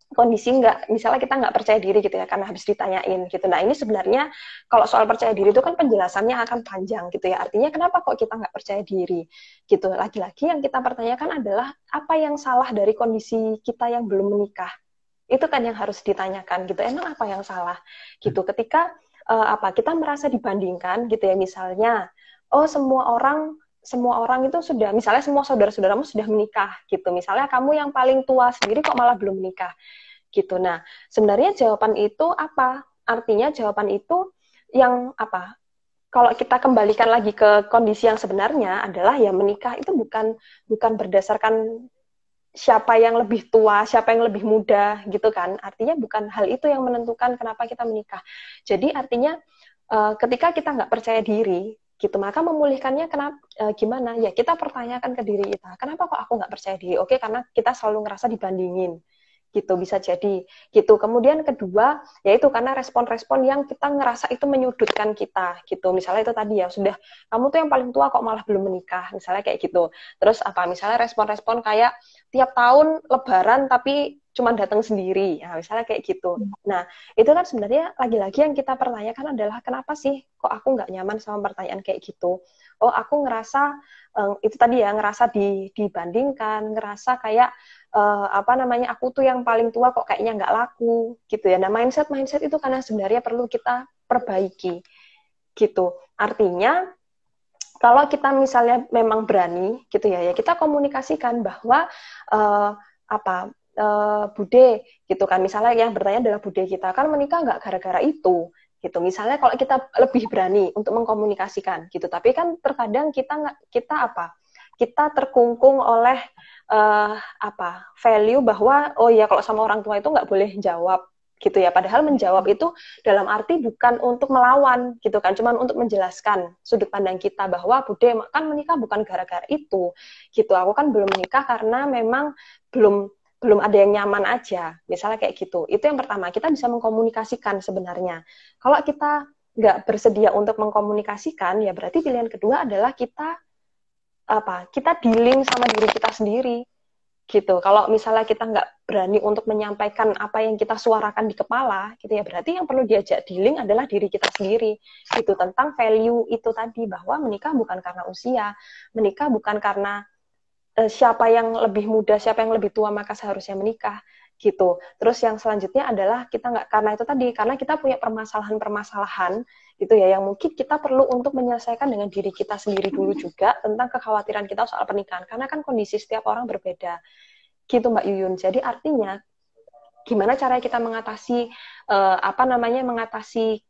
kondisi nggak misalnya kita nggak percaya diri gitu ya karena habis ditanyain gitu. Nah ini sebenarnya kalau soal percaya diri itu kan penjelasannya akan panjang gitu ya. Artinya kenapa kok kita nggak percaya diri gitu? Lagi-lagi yang kita pertanyakan adalah apa yang salah dari kondisi kita yang belum menikah? Itu kan yang harus ditanyakan gitu. Emang apa yang salah gitu? Ketika uh, apa kita merasa dibandingkan gitu ya misalnya oh semua orang semua orang itu sudah misalnya semua saudara-saudaramu sudah menikah gitu misalnya kamu yang paling tua sendiri kok malah belum menikah gitu nah sebenarnya jawaban itu apa artinya jawaban itu yang apa kalau kita kembalikan lagi ke kondisi yang sebenarnya adalah ya menikah itu bukan bukan berdasarkan siapa yang lebih tua, siapa yang lebih muda gitu kan. Artinya bukan hal itu yang menentukan kenapa kita menikah. Jadi artinya uh, ketika kita nggak percaya diri, gitu. Maka memulihkannya kenapa e, gimana? Ya kita pertanyakan ke diri kita kenapa kok aku nggak percaya diri? Oke karena kita selalu ngerasa dibandingin. Gitu bisa jadi. Gitu. Kemudian kedua yaitu karena respon-respon yang kita ngerasa itu menyudutkan kita. Gitu. Misalnya itu tadi ya sudah kamu tuh yang paling tua kok malah belum menikah. Misalnya kayak gitu. Terus apa? Misalnya respon-respon kayak tiap tahun lebaran tapi cuma datang sendiri ya misalnya kayak gitu nah itu kan sebenarnya lagi-lagi yang kita pertanyakan adalah kenapa sih kok aku nggak nyaman sama pertanyaan kayak gitu oh aku ngerasa um, itu tadi ya ngerasa di, dibandingkan ngerasa kayak uh, apa namanya aku tuh yang paling tua kok kayaknya nggak laku gitu ya. Nah mindset mindset itu karena sebenarnya perlu kita perbaiki gitu. Artinya kalau kita misalnya memang berani gitu ya ya kita komunikasikan bahwa uh, apa uh, bude gitu kan. Misalnya yang bertanya adalah bude kita. Kan menikah nggak gara-gara itu gitu. Misalnya kalau kita lebih berani untuk mengkomunikasikan gitu. Tapi kan terkadang kita nggak kita apa? Kita terkungkung oleh uh, apa? Value bahwa oh ya kalau sama orang tua itu nggak boleh jawab gitu ya. Padahal menjawab itu dalam arti bukan untuk melawan gitu kan. Cuman untuk menjelaskan sudut pandang kita bahwa bude kan menikah bukan gara-gara itu gitu. Aku kan belum menikah karena memang belum belum ada yang nyaman aja misalnya kayak gitu itu yang pertama kita bisa mengkomunikasikan sebenarnya kalau kita nggak bersedia untuk mengkomunikasikan, ya berarti pilihan kedua adalah kita apa? Kita dealing sama diri kita sendiri gitu. Kalau misalnya kita nggak berani untuk menyampaikan apa yang kita suarakan di kepala, gitu ya, berarti yang perlu diajak dealing adalah diri kita sendiri, gitu tentang value itu tadi bahwa menikah bukan karena usia, menikah bukan karena siapa yang lebih muda, siapa yang lebih tua maka seharusnya menikah, gitu. Terus yang selanjutnya adalah kita nggak karena itu tadi, karena kita punya permasalahan-permasalahan gitu ya yang mungkin kita perlu untuk menyelesaikan dengan diri kita sendiri dulu juga tentang kekhawatiran kita soal pernikahan. Karena kan kondisi setiap orang berbeda gitu Mbak Yuyun. Jadi artinya gimana cara kita mengatasi uh, apa namanya mengatasi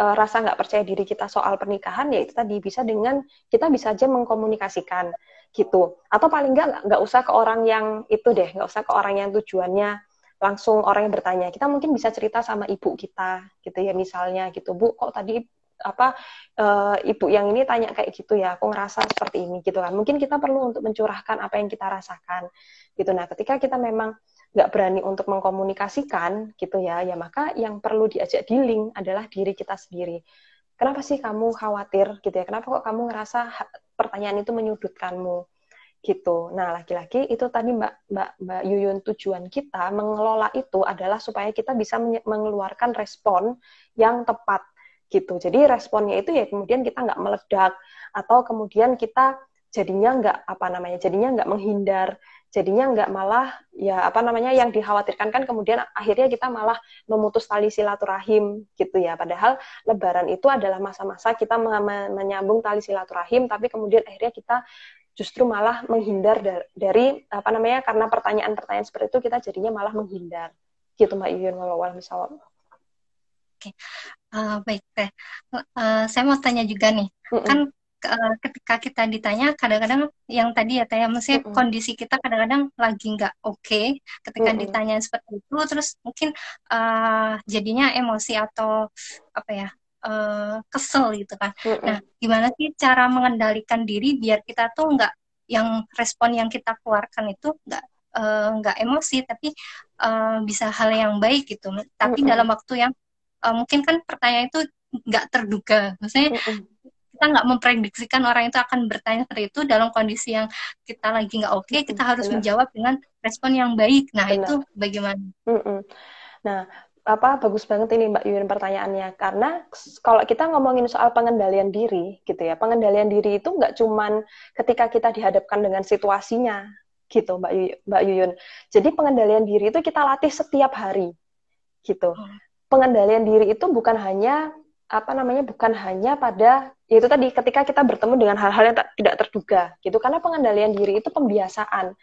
uh, rasa nggak percaya diri kita soal pernikahan ya itu tadi bisa dengan kita bisa aja mengkomunikasikan gitu. Atau paling nggak nggak usah ke orang yang itu deh nggak usah ke orang yang tujuannya langsung orang yang bertanya. Kita mungkin bisa cerita sama ibu kita gitu ya misalnya gitu. Bu kok tadi apa uh, ibu yang ini tanya kayak gitu ya aku ngerasa seperti ini gitu kan. Mungkin kita perlu untuk mencurahkan apa yang kita rasakan gitu. Nah ketika kita memang nggak berani untuk mengkomunikasikan gitu ya ya maka yang perlu diajak dealing adalah diri kita sendiri. Kenapa sih kamu khawatir gitu ya? Kenapa kok kamu ngerasa pertanyaan itu menyudutkanmu gitu. Nah, laki-laki itu tadi Mbak Mbak Mbak Yuyun tujuan kita mengelola itu adalah supaya kita bisa mengeluarkan respon yang tepat gitu. Jadi responnya itu ya kemudian kita nggak meledak atau kemudian kita jadinya nggak apa namanya jadinya nggak menghindar jadinya nggak malah ya apa namanya yang dikhawatirkan kan kemudian akhirnya kita malah memutus tali silaturahim gitu ya. Padahal lebaran itu adalah masa-masa kita menyambung tali silaturahim tapi kemudian akhirnya kita justru malah menghindar dari, dari apa namanya karena pertanyaan-pertanyaan seperti itu kita jadinya malah menghindar. Gitu Mbak Yuyun kalau misalnya Oke, uh, baik teh. Uh, saya mau tanya juga nih, mm -mm. kan uh, ketika kita ditanya kadang-kadang yang tadi ya teh, ya, maksudnya mm -mm. kondisi kita kadang-kadang lagi nggak oke okay ketika mm -mm. ditanya seperti itu, terus mungkin uh, jadinya emosi atau apa ya uh, kesel gitu kan. Mm -mm. Nah, gimana sih cara mengendalikan diri biar kita tuh nggak yang respon yang kita keluarkan itu nggak uh, nggak emosi tapi uh, bisa hal yang baik gitu. Tapi mm -mm. dalam waktu yang uh, mungkin kan pertanyaan itu nggak terduga. Maksudnya mm -mm kita nggak memprediksikan orang itu akan bertanya seperti itu dalam kondisi yang kita lagi nggak oke, okay, kita harus Benar. menjawab dengan respon yang baik. Nah Benar. itu bagaimana? Mm -mm. Nah apa bagus banget ini Mbak Yuyun pertanyaannya karena kalau kita ngomongin soal pengendalian diri gitu ya pengendalian diri itu nggak cuman ketika kita dihadapkan dengan situasinya gitu Mbak Yuyun, Mbak Yuyun jadi pengendalian diri itu kita latih setiap hari gitu hmm. pengendalian diri itu bukan hanya apa namanya bukan hanya pada yaitu tadi ketika kita bertemu dengan hal-hal yang tidak terduga gitu karena pengendalian diri itu pembiasaan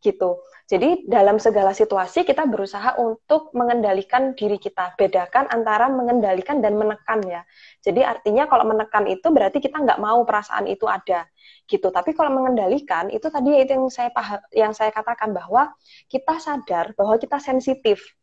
gitu. Jadi dalam segala situasi kita berusaha untuk mengendalikan diri kita. Bedakan antara mengendalikan dan menekan ya. Jadi artinya kalau menekan itu berarti kita nggak mau perasaan itu ada gitu. Tapi kalau mengendalikan itu tadi itu yang saya paham, yang saya katakan bahwa kita sadar bahwa kita sensitif.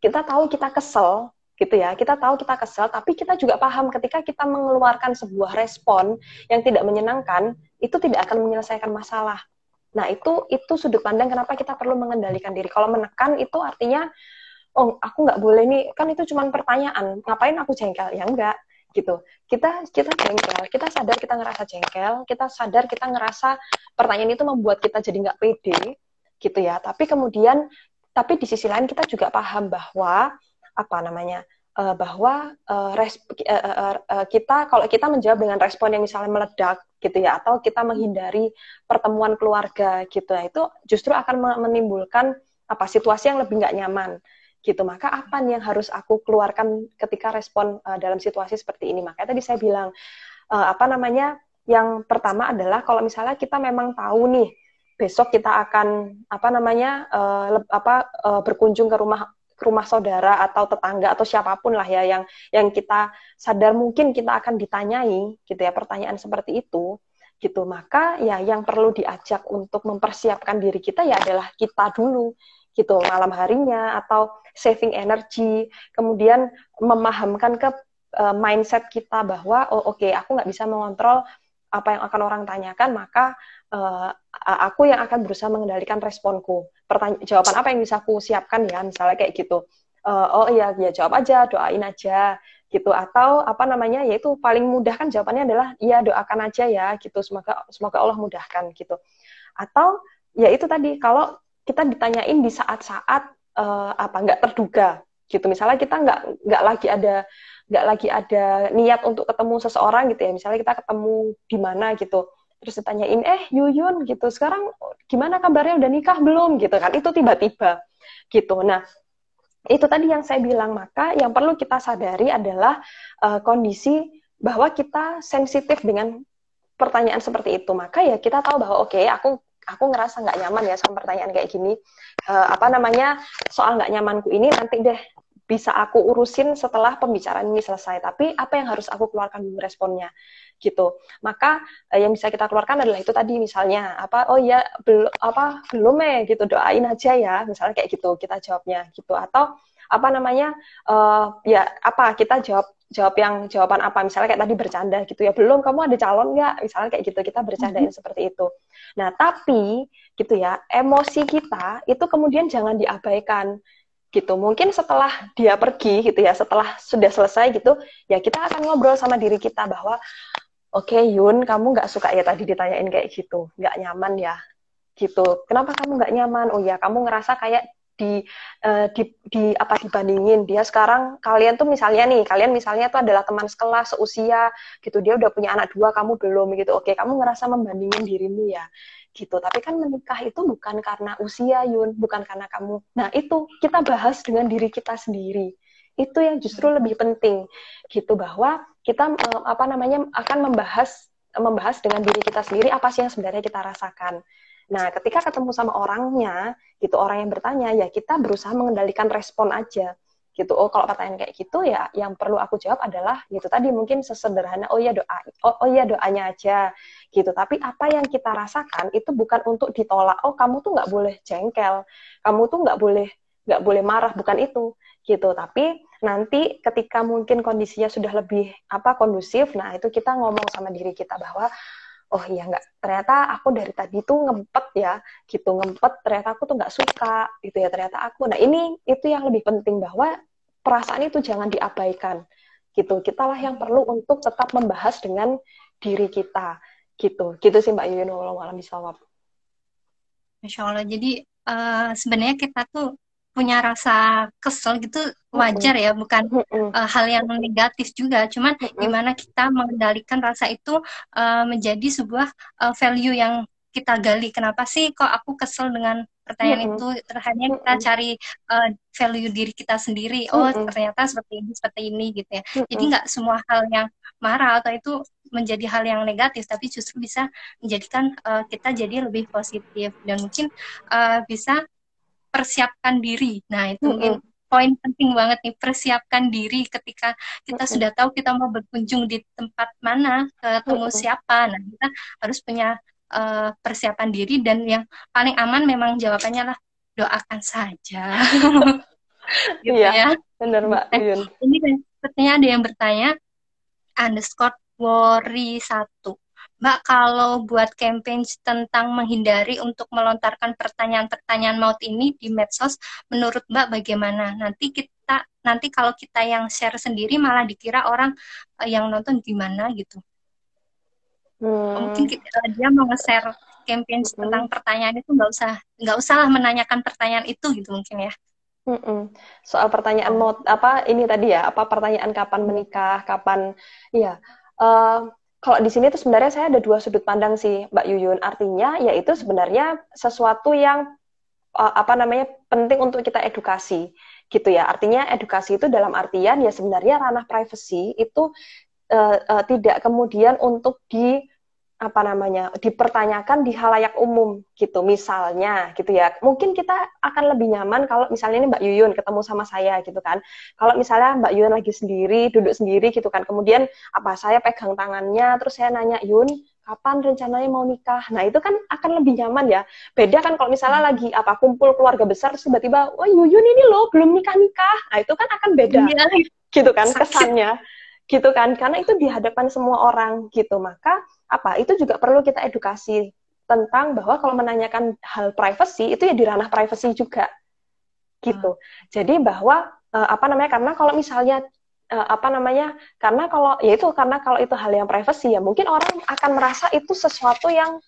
Kita tahu kita kesel gitu ya. Kita tahu kita kesel, tapi kita juga paham ketika kita mengeluarkan sebuah respon yang tidak menyenangkan, itu tidak akan menyelesaikan masalah Nah, itu itu sudut pandang kenapa kita perlu mengendalikan diri. Kalau menekan itu artinya oh, aku nggak boleh nih, kan itu cuma pertanyaan. Ngapain aku jengkel? Ya enggak gitu. Kita kita jengkel, kita sadar kita ngerasa jengkel, kita sadar kita ngerasa pertanyaan itu membuat kita jadi nggak pede gitu ya. Tapi kemudian tapi di sisi lain kita juga paham bahwa apa namanya? uh, bahwa uh, resp- uh, uh, uh, kita kalau kita menjawab dengan respon yang misalnya meledak gitu ya atau kita menghindari pertemuan keluarga gitu ya itu justru akan menimbulkan apa situasi yang lebih nggak nyaman gitu maka apa nih yang harus aku keluarkan ketika respon uh, dalam situasi seperti ini makanya tadi saya bilang uh, apa namanya yang pertama adalah kalau misalnya kita memang tahu nih besok kita akan apa namanya uh, apa uh, berkunjung ke rumah rumah saudara atau tetangga atau siapa pun lah ya yang yang kita sadar mungkin kita akan ditanyai gitu ya pertanyaan seperti itu gitu. Maka ya yang perlu diajak untuk mempersiapkan diri kita ya adalah kita dulu gitu malam harinya atau saving energy. Kemudian memahamkan ke uh, mindset kita bahwa oh oke okay, aku nggak bisa mengontrol apa yang akan orang tanyakan maka uh, aku yang akan berusaha mengendalikan responku. Pertanya jawaban apa yang bisa aku siapkan ya, misalnya kayak gitu. Uh, oh iya, ya jawab aja, doain aja, gitu atau apa namanya yaitu paling mudah kan jawabannya adalah ya doakan aja ya gitu semoga semoga Allah mudahkan gitu atau ya itu tadi kalau kita ditanyain di saat-saat uh, apa nggak terduga gitu. Misalnya kita nggak nggak lagi ada nggak lagi ada niat untuk ketemu seseorang gitu ya. Misalnya kita ketemu di mana gitu. Terus ditanyain eh Yuyun gitu. Sekarang gimana kabarnya? Udah nikah belum? gitu kan. Itu tiba-tiba gitu. Nah itu tadi yang saya bilang. Maka yang perlu kita sadari adalah uh, kondisi bahwa kita sensitif dengan pertanyaan seperti itu. Maka ya kita tahu bahwa oke okay, aku aku ngerasa nggak nyaman ya sama pertanyaan kayak gini. Uh, apa namanya? Soal nggak nyamanku ini nanti deh bisa aku urusin setelah pembicaraan ini selesai. Tapi apa yang harus aku keluarkan responnya gitu. Maka eh, yang bisa kita keluarkan adalah itu tadi misalnya apa oh ya belum apa belum ya gitu doain aja ya misalnya kayak gitu kita jawabnya gitu atau apa namanya uh, ya apa kita jawab jawab yang jawaban apa misalnya kayak tadi bercanda gitu ya belum kamu ada calon nggak misalnya kayak gitu kita bercandain mm -hmm. seperti itu nah tapi gitu ya emosi kita itu kemudian jangan diabaikan gitu. Mungkin setelah dia pergi gitu ya setelah sudah selesai gitu ya kita akan ngobrol sama diri kita bahwa oke okay, Yun kamu nggak suka ya tadi ditanyain kayak gitu. Nggak nyaman ya. Gitu. Kenapa kamu nggak nyaman? Oh ya kamu ngerasa kayak di, uh, di di apa dibandingin. Dia sekarang kalian tuh misalnya nih kalian misalnya tuh adalah teman sekelas seusia gitu. Dia udah punya anak dua kamu belum gitu. Oke kamu ngerasa membandingin dirimu ya gitu. Tapi kan menikah itu bukan karena usia Yun. Bukan karena kamu. Nah itu kita bahas dengan diri kita sendiri. Itu yang justru lebih penting. Gitu bahwa kita uh, apa namanya akan membahas membahas dengan diri kita sendiri apa sih yang sebenarnya kita rasakan. Nah, ketika ketemu sama orangnya, gitu orang yang bertanya, ya kita berusaha mengendalikan respon aja. Gitu. Oh, kalau pertanyaan kayak gitu ya yang perlu aku jawab adalah gitu tadi mungkin sesederhana oh ya doa oh, oh ya doanya aja gitu. Tapi apa yang kita rasakan itu bukan untuk ditolak. Oh, kamu tuh nggak boleh jengkel. Kamu tuh nggak boleh nggak boleh marah, bukan itu gitu. Tapi nanti ketika mungkin kondisinya sudah lebih apa kondusif, nah itu kita ngomong sama diri kita bahwa oh iya nggak ternyata aku dari tadi tuh ngempet ya gitu ngempet ternyata aku tuh nggak suka gitu ya ternyata aku nah ini itu yang lebih penting bahwa perasaan itu jangan diabaikan gitu. Kitalah yang perlu untuk tetap membahas dengan diri kita gitu. Gitu sih mbak Yuyun malam bisa Masya Allah. Jadi uh, sebenarnya kita tuh punya rasa kesel gitu wajar ya bukan uh, hal yang negatif juga. Cuman gimana kita mengendalikan rasa itu uh, menjadi sebuah uh, value yang kita gali. Kenapa sih kok aku kesel dengan pertanyaan itu terhadap kita cari uh, value diri kita sendiri oh ternyata seperti ini seperti ini gitu ya jadi nggak semua hal yang marah atau itu menjadi hal yang negatif tapi justru bisa menjadikan uh, kita jadi lebih positif dan mungkin uh, bisa persiapkan diri. Nah, itu mm -hmm. poin penting banget nih persiapkan diri ketika kita mm -hmm. sudah tahu kita mau berkunjung di tempat mana, ketemu mm -hmm. siapa. Nah, kita harus punya uh, persiapan diri dan yang paling aman memang jawabannya lah doakan saja. gitu iya, ya. Benar, Mbak Yun. Ini sepertinya ada yang bertanya underscore worry satu Mbak, kalau buat campaign tentang menghindari untuk melontarkan pertanyaan-pertanyaan maut ini di medsos, menurut Mbak bagaimana? Nanti kita nanti kalau kita yang share sendiri malah dikira orang uh, yang nonton gimana gitu. Hmm. Mungkin kita, uh, dia mau nge-share campaign hmm. tentang pertanyaan itu nggak usah nggak usah menanyakan pertanyaan itu gitu mungkin ya. Mm-mm. Soal pertanyaan mau apa ini tadi ya apa pertanyaan kapan menikah kapan iya uh, kalau di sini tuh sebenarnya saya ada dua sudut pandang sih, Mbak Yuyun. Artinya yaitu sebenarnya sesuatu yang uh, apa namanya penting untuk kita edukasi, gitu ya. Artinya edukasi itu dalam artian ya sebenarnya ranah privacy itu uh, uh, tidak kemudian untuk di apa namanya dipertanyakan di halayak umum gitu misalnya gitu ya. Mungkin kita akan lebih nyaman kalau misalnya ini Mbak Yuyun ketemu sama saya gitu kan. Kalau misalnya Mbak Yuyun lagi sendiri duduk sendiri gitu kan. Kemudian apa saya pegang tangannya? Terus saya nanya Yun kapan rencananya mau nikah? Nah itu kan akan lebih nyaman ya. Beda kan kalau misalnya lagi apa kumpul keluarga besar terus tiba-tiba wah Yuyun ini loh belum nikah nikah nah itu kan akan beda ya. gitu kan kesannya gitu kan. Karena itu dihadapkan semua orang gitu. Maka apa itu juga perlu kita edukasi tentang bahwa kalau menanyakan hal privacy itu ya di ranah privacy juga gitu. Hmm. Jadi bahwa uh, apa namanya karena kalau misalnya uh, apa namanya karena kalau ya itu karena kalau itu hal yang privacy ya mungkin orang akan merasa itu sesuatu yang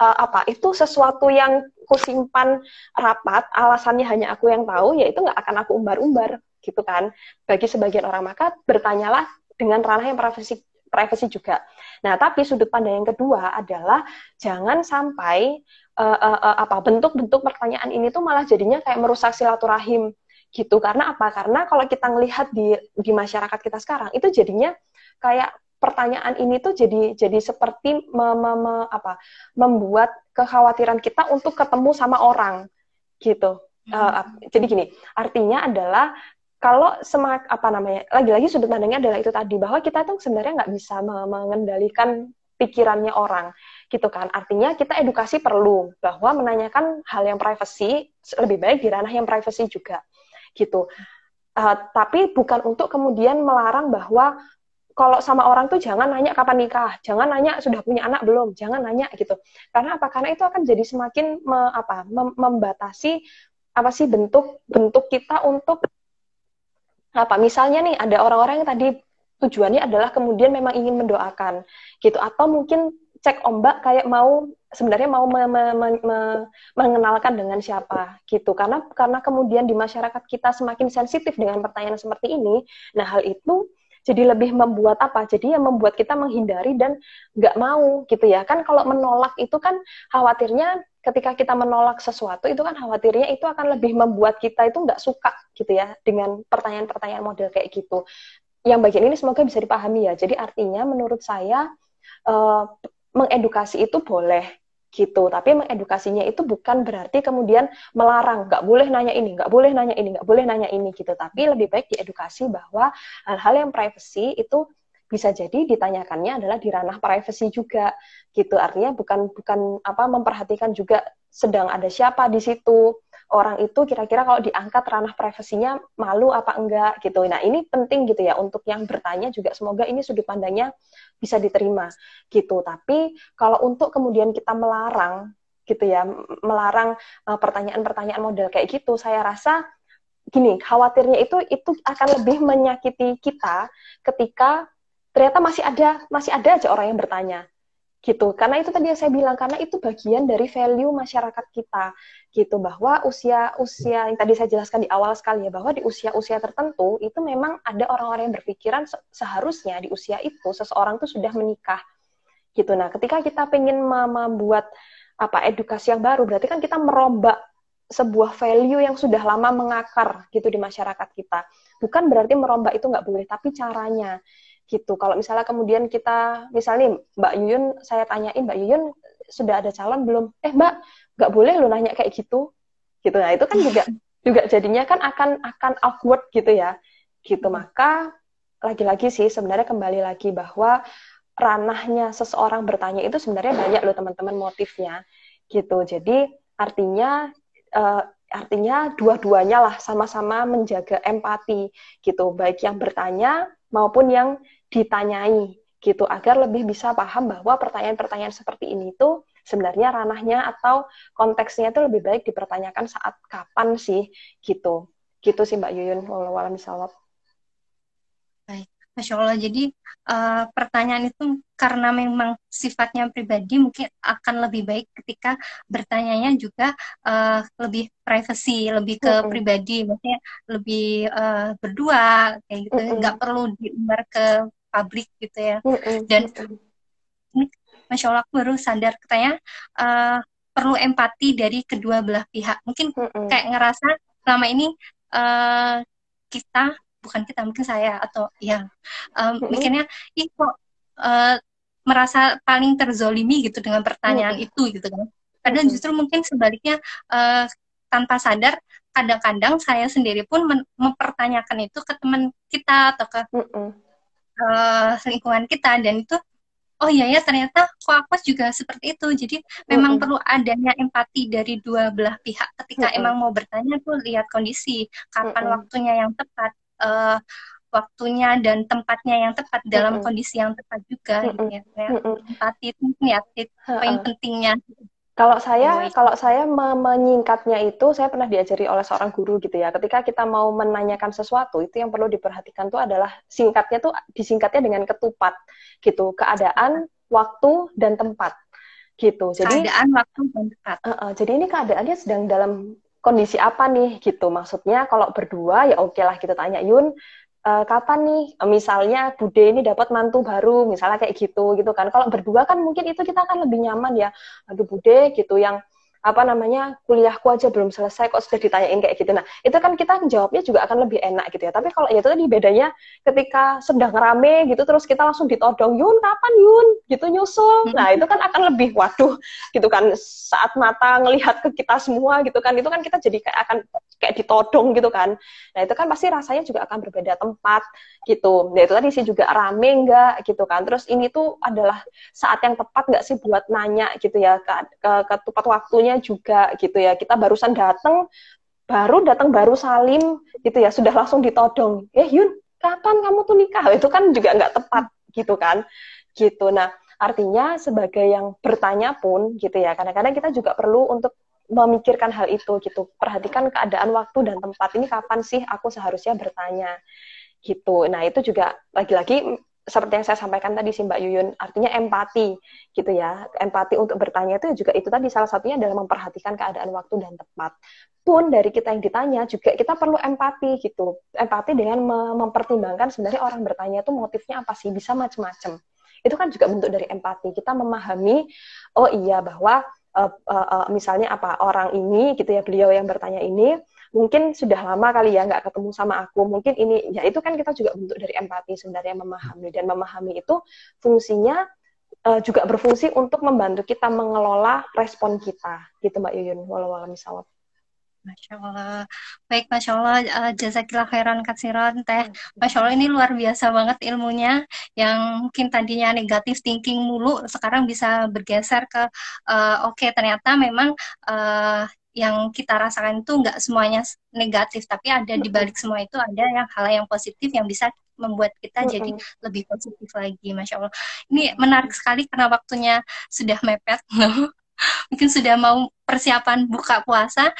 uh, apa itu sesuatu yang kusimpan rapat alasannya hanya aku yang tahu ya itu nggak akan aku umbar-umbar gitu kan bagi sebagian orang maka bertanyalah dengan ranah yang privacy privacy juga. Nah tapi sudut pandang yang kedua adalah jangan sampai uh, uh, uh, apa bentuk-bentuk pertanyaan ini tuh malah jadinya kayak merusak silaturahim gitu. Karena apa? Karena kalau kita ngelihat di di masyarakat kita sekarang itu jadinya kayak pertanyaan ini tuh jadi jadi seperti me, me, me, apa membuat kekhawatiran kita untuk ketemu sama orang gitu. Uh, jadi gini artinya adalah kalau semak apa namanya lagi-lagi sudut pandangnya adalah itu tadi bahwa kita tuh sebenarnya nggak bisa mengendalikan pikirannya orang gitu kan artinya kita edukasi perlu bahwa menanyakan hal yang privacy lebih baik di ranah yang privacy juga gitu. Uh, tapi bukan untuk kemudian melarang bahwa kalau sama orang tuh jangan nanya kapan nikah, jangan nanya sudah punya anak belum, jangan nanya gitu. Karena apa? Karena itu akan jadi semakin me, apa mem, membatasi apa sih bentuk bentuk kita untuk apa? Misalnya nih ada orang-orang yang tadi tujuannya adalah kemudian memang ingin mendoakan gitu atau mungkin cek ombak kayak mau sebenarnya mau me, me, me, me, mengenalkan dengan siapa gitu karena karena kemudian di masyarakat kita semakin sensitif dengan pertanyaan seperti ini nah hal itu jadi lebih membuat apa? Jadi yang membuat kita menghindari dan nggak mau gitu ya. Kan kalau menolak itu kan khawatirnya ketika kita menolak sesuatu itu kan khawatirnya itu akan lebih membuat kita itu nggak suka gitu ya dengan pertanyaan-pertanyaan model kayak gitu. Yang bagian ini semoga bisa dipahami ya. Jadi artinya menurut saya uh, mengedukasi itu boleh gitu. Tapi mengedukasinya itu bukan berarti kemudian melarang nggak boleh nanya ini nggak boleh nanya ini nggak boleh nanya ini gitu. Tapi lebih baik diedukasi bahwa hal-hal yang privacy itu bisa jadi ditanyakannya adalah di ranah privacy juga gitu. Artinya bukan bukan apa memperhatikan juga sedang ada siapa di situ orang itu kira-kira kalau diangkat ranah privasinya malu apa enggak gitu. Nah, ini penting gitu ya untuk yang bertanya juga semoga ini sudut pandangnya bisa diterima gitu. Tapi kalau untuk kemudian kita melarang gitu ya, melarang uh, pertanyaan-pertanyaan model kayak gitu, saya rasa gini, khawatirnya itu itu akan lebih menyakiti kita ketika ternyata masih ada masih ada aja orang yang bertanya gitu. Karena itu tadi yang saya bilang karena itu bagian dari value masyarakat kita. Gitu. Bahwa usia usia yang tadi saya jelaskan di awal sekali ya bahwa di usia usia tertentu itu memang ada orang-orang yang berpikiran seharusnya di usia itu seseorang tuh sudah menikah. Gitu. Nah ketika kita ingin membuat apa edukasi yang baru berarti kan kita merombak sebuah value yang sudah lama mengakar gitu di masyarakat kita. Bukan berarti merombak itu nggak boleh tapi caranya gitu. Kalau misalnya kemudian kita, misalnya Mbak Yuyun, saya tanyain Mbak Yuyun sudah ada calon belum? Eh Mbak, nggak boleh lo nanya kayak gitu, gitu. Nah itu kan juga juga jadinya kan akan akan awkward gitu ya, gitu. Maka lagi-lagi sih sebenarnya kembali lagi bahwa ranahnya seseorang bertanya itu sebenarnya banyak loh teman-teman motifnya, gitu. Jadi artinya uh, artinya dua-duanya lah sama-sama menjaga empati gitu baik yang bertanya maupun yang ditanyai gitu agar lebih bisa paham bahwa pertanyaan-pertanyaan seperti ini itu sebenarnya ranahnya atau konteksnya itu lebih baik dipertanyakan saat kapan sih gitu gitu sih Mbak Yuyun wallahualam bisawab. Baik, masya Allah. Jadi uh, pertanyaan itu karena memang sifatnya pribadi mungkin akan lebih baik ketika bertanyanya juga uh, lebih privacy, lebih ke mm -hmm. pribadi, maksudnya lebih uh, berdua kayak gitu, mm -hmm. nggak perlu diumbar ke publik gitu ya. Dan ini masya Allah aku baru sadar katanya uh, perlu empati dari kedua belah pihak. Mungkin kayak ngerasa selama ini uh, kita bukan kita mungkin saya atau ya um, mikirnya ih kok uh, merasa paling terzolimi gitu dengan pertanyaan itu gitu kan. Padahal justru mungkin sebaliknya uh, tanpa sadar kadang-kadang saya sendiri pun mempertanyakan itu ke teman kita atau ke uh, lingkungan kita. Dan itu oh iya ya ternyata koakwas juga seperti itu. Jadi memang mm -hmm. perlu adanya empati dari dua belah pihak. Ketika mm -hmm. emang mau bertanya tuh lihat kondisi kapan mm -hmm. waktunya yang tepat uh, waktunya dan tempatnya yang tepat dalam mm -hmm. kondisi yang tepat juga mm -hmm. gitu ya empati itu ya poin pentingnya Kalau saya, kalau saya menyingkatnya itu, saya pernah diajari oleh seorang guru gitu ya. Ketika kita mau menanyakan sesuatu, itu yang perlu diperhatikan tuh adalah singkatnya tuh disingkatnya dengan ketupat gitu. Keadaan, waktu, dan tempat gitu. Jadi keadaan, waktu, dan tempat. Uh, uh, jadi ini keadaannya sedang dalam kondisi apa nih gitu. Maksudnya kalau berdua ya oke lah kita tanya Yun, uh, kapan nih? Misalnya Bude ini dapat mantu baru misalnya kayak gitu gitu kan. Kalau berdua kan mungkin itu kita akan lebih nyaman ya. Aduh Bude gitu yang apa namanya kuliahku aja belum selesai kok sudah ditanyain kayak gitu. Nah itu kan kita jawabnya juga akan lebih enak gitu ya. Tapi kalau ya itu tadi bedanya ketika sedang rame gitu terus kita langsung ditodong Yun kapan Yun gitu nyusul. Nah itu kan akan lebih waduh gitu kan saat mata ngelihat ke kita semua gitu kan itu kan kita jadi kayak akan kayak ditodong gitu kan. Nah itu kan pasti rasanya juga akan berbeda tempat gitu. Nah itu tadi sih juga rame enggak gitu kan. Terus ini tuh adalah saat yang tepat nggak sih buat nanya gitu ya ke, ke, ke tepat waktunya juga gitu ya. Kita barusan datang, baru datang baru salim gitu ya, sudah langsung ditodong. Eh Yun, kapan kamu tuh nikah? Itu kan juga nggak tepat gitu kan. Gitu. Nah, artinya sebagai yang bertanya pun gitu ya, kadang-kadang kita juga perlu untuk memikirkan hal itu gitu. Perhatikan keadaan waktu dan tempat ini kapan sih aku seharusnya bertanya gitu. Nah, itu juga lagi-lagi seperti yang saya sampaikan tadi sih Mbak Yuyun, artinya empati gitu ya. Empati untuk bertanya itu juga itu tadi salah satunya adalah memperhatikan keadaan waktu dan tempat. Pun dari kita yang ditanya juga kita perlu empati gitu. Empati dengan mempertimbangkan sebenarnya orang bertanya itu motifnya apa sih? Bisa macam-macam. Itu kan juga bentuk dari empati. Kita memahami oh iya bahwa uh, uh, uh, misalnya apa orang ini gitu ya beliau yang bertanya ini mungkin sudah lama kali ya nggak ketemu sama aku mungkin ini ya itu kan kita juga bentuk dari empati sebenarnya memahami dan memahami itu fungsinya uh, juga berfungsi untuk membantu kita mengelola respon kita gitu mbak Yuyun walau walau misalnya Masya Allah. Baik, Masya Allah. Uh, jazakillah khairan katsiran, Teh. Masya Allah, ini luar biasa banget ilmunya. Yang mungkin tadinya negatif thinking mulu, sekarang bisa bergeser ke, uh, oke, okay, ternyata memang uh, yang kita rasakan itu nggak semuanya negatif, tapi ada di balik semua itu ada yang hal yang positif yang bisa membuat kita jadi lebih positif lagi, masya Allah. Ini menarik sekali karena waktunya sudah mepet, mungkin sudah mau persiapan buka puasa.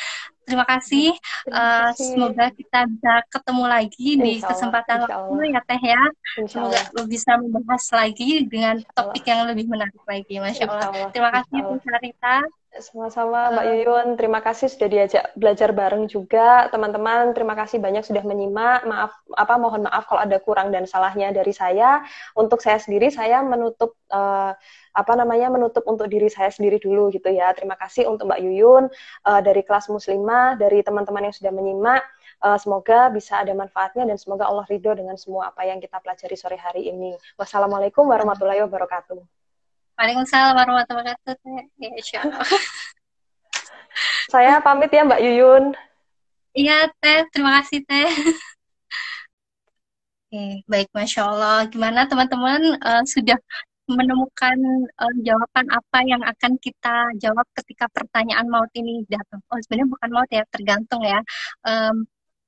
Terima kasih. Terima kasih. Uh, semoga kita bisa ketemu lagi insya di kesempatan waktu ya Teh ya. Semoga bisa membahas lagi dengan topik yang lebih menarik lagi. Masya Allah. Terima kasih Bu Sarita. Sama-sama Mbak Yuyun, terima kasih sudah diajak belajar bareng juga. Teman-teman, terima kasih banyak sudah menyimak. Maaf apa mohon maaf kalau ada kurang dan salahnya dari saya. Untuk saya sendiri saya menutup uh, apa namanya menutup untuk diri saya sendiri dulu gitu ya. Terima kasih untuk Mbak Yuyun uh, dari kelas muslimah, dari teman-teman yang sudah menyimak. Uh, semoga bisa ada manfaatnya dan semoga Allah ridho dengan semua apa yang kita pelajari sore hari ini. Wassalamualaikum warahmatullahi wabarakatuh. Waalaikumsalam warahmatullahi wabarakatuh. Ya, insya Allah. Saya pamit ya Mbak Yuyun. Iya, Teh. Terima kasih, Teh. Oke, baik, Masya Allah. Gimana teman-teman uh, sudah menemukan uh, jawaban apa yang akan kita jawab ketika pertanyaan maut ini datang? Oh, sebenarnya bukan maut ya, tergantung ya. Um,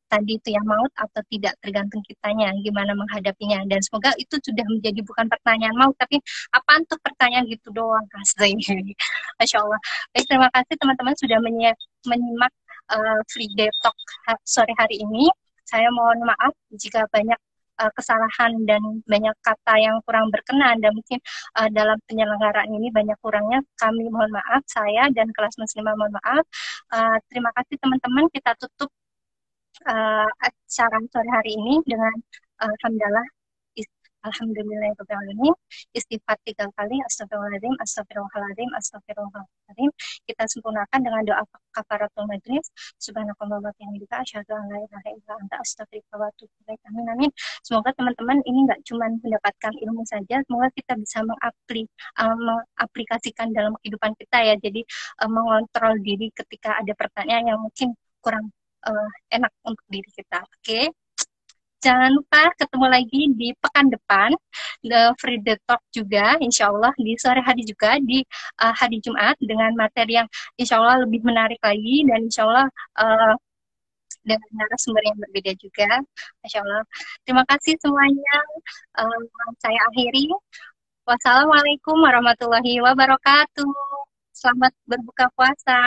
tadi itu ya maut atau tidak tergantung kitanya gimana menghadapinya. Dan semoga itu sudah menjadi bukan pertanyaan maut tapi apa untuk pertanyaan gitu doang kasih masya Allah. Baik terima kasih teman-teman sudah menyimak uh, free day talk sore hari ini. Saya mohon maaf jika banyak uh, kesalahan dan banyak kata yang kurang berkenan dan mungkin uh, dalam penyelenggaraan ini banyak kurangnya. Kami mohon maaf saya dan kelas muslimah mohon maaf. Uh, terima kasih teman-teman. Kita tutup uh, acara sore hari ini dengan uh, hamdalah Alhamdulillahirrahmanirrahim. Istighfar tiga kali. Astagfirullahaladzim, astagfirullahaladzim, astagfirullahaladzim. Kita sempurnakan dengan doa kafaratul majlis. Subhanakallah wa bihamdika asyhadu an la ilaha illa anta astaghfiruka wa atubu ilaik. Amin amin. Semoga teman-teman ini nggak cuma mendapatkan ilmu saja, semoga kita bisa uh, mengaplikasikan dalam kehidupan kita ya. Jadi mengontrol diri ketika ada pertanyaan yang mungkin kurang uh, enak untuk diri kita. Oke. Okay? Jangan lupa ketemu lagi di pekan depan the free the talk juga insya Allah di sore hari juga di uh, hari Jumat dengan materi yang insya Allah lebih menarik lagi dan insya Allah uh, dengan narasumber yang berbeda juga. Insya Allah. Terima kasih semuanya. Uh, saya akhiri. Wassalamualaikum warahmatullahi wabarakatuh. Selamat berbuka puasa.